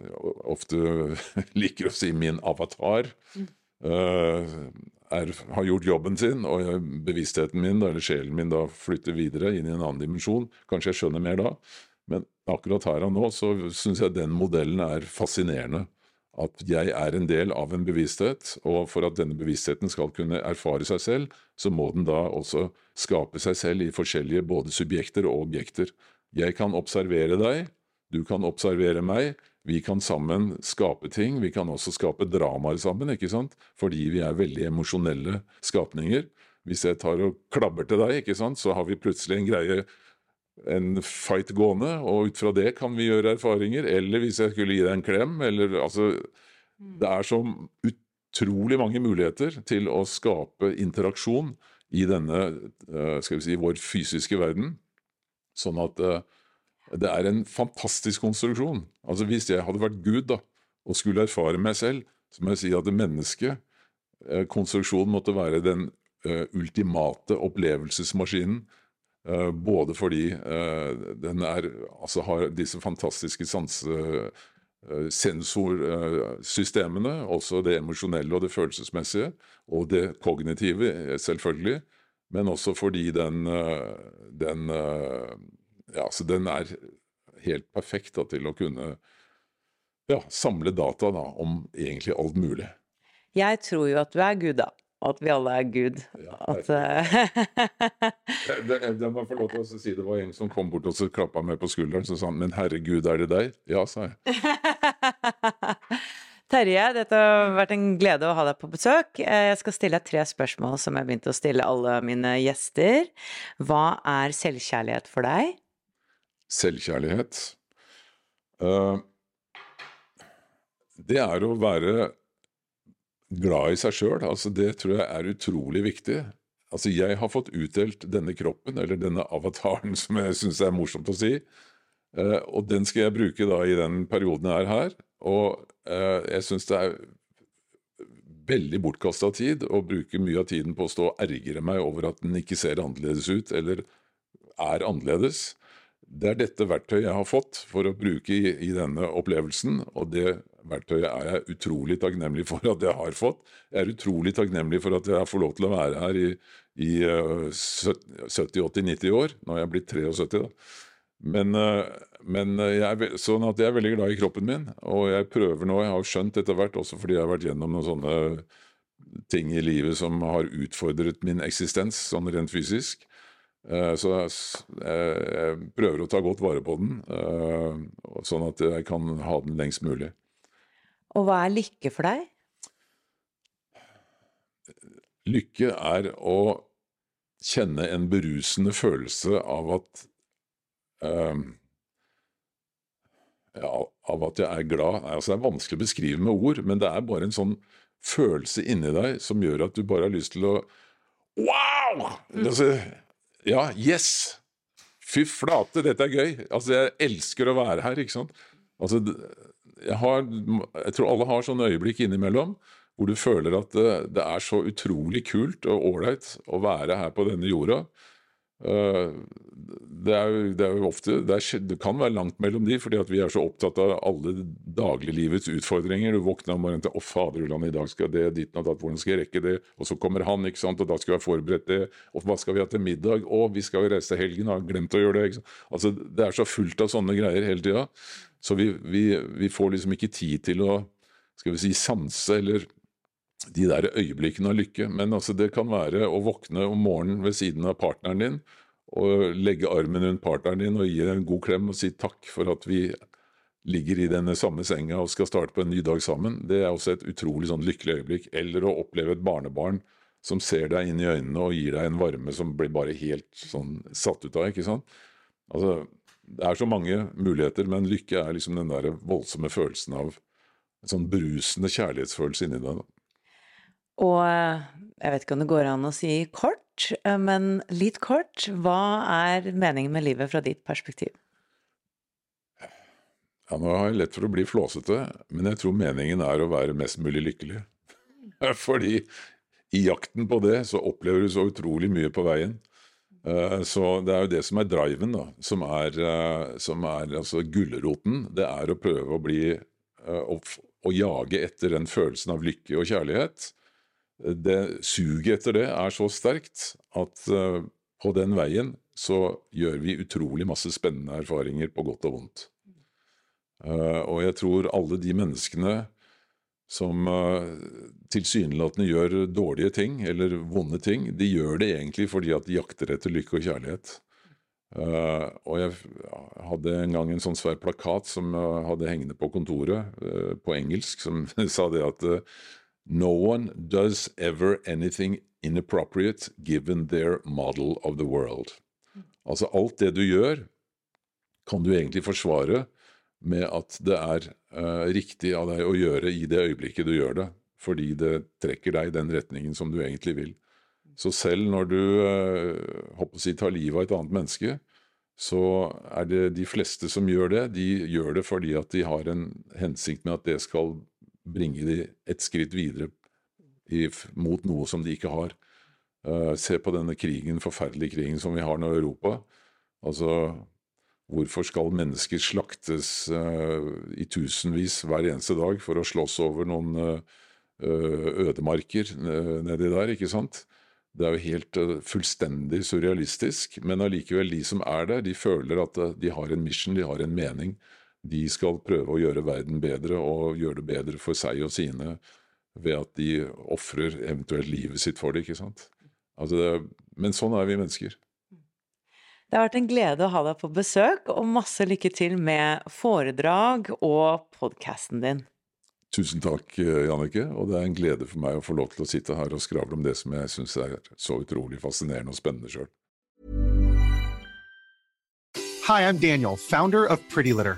ofte liker å si, min avatar, eh, er, har gjort jobben sin, og bevisstheten min, eller sjelen min, da flytter videre inn i en annen dimensjon. Kanskje jeg skjønner mer da. Men akkurat her og nå så syns jeg den modellen er fascinerende. At jeg er en del av en bevissthet, og for at denne bevisstheten skal kunne erfare seg selv, så må den da også skape seg selv i forskjellige både subjekter og objekter. Jeg kan observere deg, du kan observere meg, vi kan sammen skape ting. Vi kan også skape dramaer sammen, ikke sant? fordi vi er veldig emosjonelle skapninger. Hvis jeg tar og klabber til deg, ikke sant, så har vi plutselig en greie en fight gående, og ut fra det kan vi gjøre erfaringer. Eller hvis jeg skulle gi deg en klem, eller altså Det er så utrolig mange muligheter til å skape interaksjon i denne, eh, skal vi si, vår fysiske verden. Sånn at eh, det er en fantastisk konstruksjon. Altså Hvis jeg hadde vært Gud da, og skulle erfare meg selv, så må jeg si at menneskekonstruksjonen måtte være den ultimate opplevelsesmaskinen Eh, både fordi eh, den er, altså har disse fantastiske eh, sensorsystemene, også det emosjonelle og det følelsesmessige, og det kognitive, selvfølgelig, men også fordi den, den Ja, så den er helt perfekt da, til å kunne ja, samle data da, om egentlig alt mulig.
Jeg tror jo at du er Gud, da at vi alle er Gud. Ja, at,
det, det, må jeg få lov til å si. Det var en som kom bort og så klappa meg på skulderen så sa han, 'Men herregud, er det deg?' Ja, sa jeg.
Terje, dette har vært en glede å ha deg på besøk. Jeg skal stille deg tre spørsmål som jeg begynte å stille alle mine gjester. Hva er selvkjærlighet for deg?
Selvkjærlighet? Uh, det er å være glad i seg sjøl. Altså, det tror jeg er utrolig viktig. Altså, jeg har fått utdelt denne kroppen, eller denne avataren, som jeg syns er morsomt å si. Eh, og den skal jeg bruke da i den perioden jeg er her. Og eh, jeg syns det er veldig bortkasta tid å bruke mye av tiden på å stå og ergre meg over at den ikke ser annerledes ut, eller er annerledes. Det er dette verktøyet jeg har fått for å bruke i, i denne opplevelsen, og det verktøyet er jeg utrolig takknemlig for at jeg har fått. Jeg er utrolig takknemlig for at jeg får lov til å være her i, i 70-80-90 eh, år. Nå er jeg blitt 73, da. Men, eh, men jeg er, sånn at jeg er veldig glad i kroppen min, og jeg prøver nå, jeg har skjønt etter hvert, også fordi jeg har vært gjennom noen sånne ting i livet som har utfordret min eksistens, sånn rent fysisk. Eh, så jeg prøver å ta godt vare på den, sånn at jeg kan ha den lengst mulig.
Og hva er lykke for deg?
Lykke er å kjenne en berusende følelse av at ja, av at jeg er glad. Altså, det er vanskelig å beskrive med ord, men det er bare en sånn følelse inni deg som gjør at du bare har lyst til å Wow! Mm. Altså, ja, yes! Fy flate, dette er gøy! Altså, jeg elsker å være her, ikke sant? Altså, jeg, har, jeg tror alle har sånne øyeblikk innimellom hvor du føler at det, det er så utrolig kult og ålreit å være her på denne jorda. Uh, det er, det er ofte det, er, det, kan være langt mellom de, fordi vi er så opptatt av alle dagliglivets utfordringer. Du våkner om morgenen til 'Å, faderullan, i dag skal det dit og datt, hvordan skal jeg rekke det?' Og så kommer han, ikke sant, og da skal vi ha forberedt det. Og hva skal vi ha til middag? Å, vi skal jo reise til helgen, har glemt å gjøre det. Ikke sant? Altså, Det er så fullt av sånne greier hele tida. Så vi, vi, vi, får liksom ikke tid til å skal vi si, sanse eller de der øyeblikkene av lykke. Men altså, det kan være å våkne om morgenen ved siden av partneren din og legge armen rundt partneren din og gi en god klem og si takk for at vi ligger i denne samme senga og skal starte på en ny dag sammen. Det er også et utrolig sånn lykkelig øyeblikk. Eller å oppleve et barnebarn som ser deg inn i øynene og gir deg en varme som blir bare helt sånn satt ut av. ikke sant? Altså, det er så mange muligheter, men lykke er liksom den der voldsomme følelsen av en sånn brusende kjærlighetsfølelse inni deg.
Og eh, jeg vet ikke om det går an å si kort, eh, men litt kort, hva er meningen med livet fra ditt perspektiv?
Ja, nå har jeg lett for å bli flåsete, men jeg tror meningen er å være mest mulig lykkelig. Fordi i jakten på det så opplever du så utrolig mye på veien. Eh, så det er jo det som er driven, da. Som er, som er altså gulroten. Det er å prøve å bli å, å jage etter den følelsen av lykke og kjærlighet. Det Suget etter det er så sterkt at på den veien så gjør vi utrolig masse spennende erfaringer på godt og vondt. Uh, og jeg tror alle de menneskene som uh, tilsynelatende gjør dårlige ting, eller vonde ting, de gjør det egentlig fordi at de jakter etter lykke og kjærlighet. Uh, og jeg hadde en gang en sånn svær plakat som jeg hadde hengende på kontoret, på engelsk, som sa det at No one does ever anything inappropriate given their model of the world. Altså alt det du gjør, kan du egentlig forsvare med at det er uh, riktig av deg å gjøre i det øyeblikket du gjør det, fordi det trekker deg i den retningen som du egentlig vil. Så selv når du uh, å si, tar livet av et annet menneske, så er det de fleste som gjør det, de gjør det fordi at de har en hensikt med at det skal bringe de et skritt videre i, mot noe som de ikke har. Uh, se på denne krigen, forferdelige krigen som vi har nå i Europa. Altså, hvorfor skal mennesker slaktes uh, i tusenvis hver eneste dag for å slåss over noen uh, ødemarker nedi der, ikke sant? Det er jo helt fullstendig surrealistisk, men allikevel, de som er der, de føler at de har en mission, de har en mening. De skal prøve å gjøre verden bedre og gjøre det bedre for seg og sine ved at de ofrer eventuelt livet sitt for det. ikke sant? Altså det, men sånn er vi mennesker.
Det har vært en glede å ha deg på besøk, og masse lykke til med foredrag og podkasten din.
Tusen takk, Jannicke. Og det er en glede for meg å få lov til å sitte her og skravle om det som jeg syns er så utrolig fascinerende og spennende sjøl.
Hi, I'm Daniel, founder of Pretty Litter.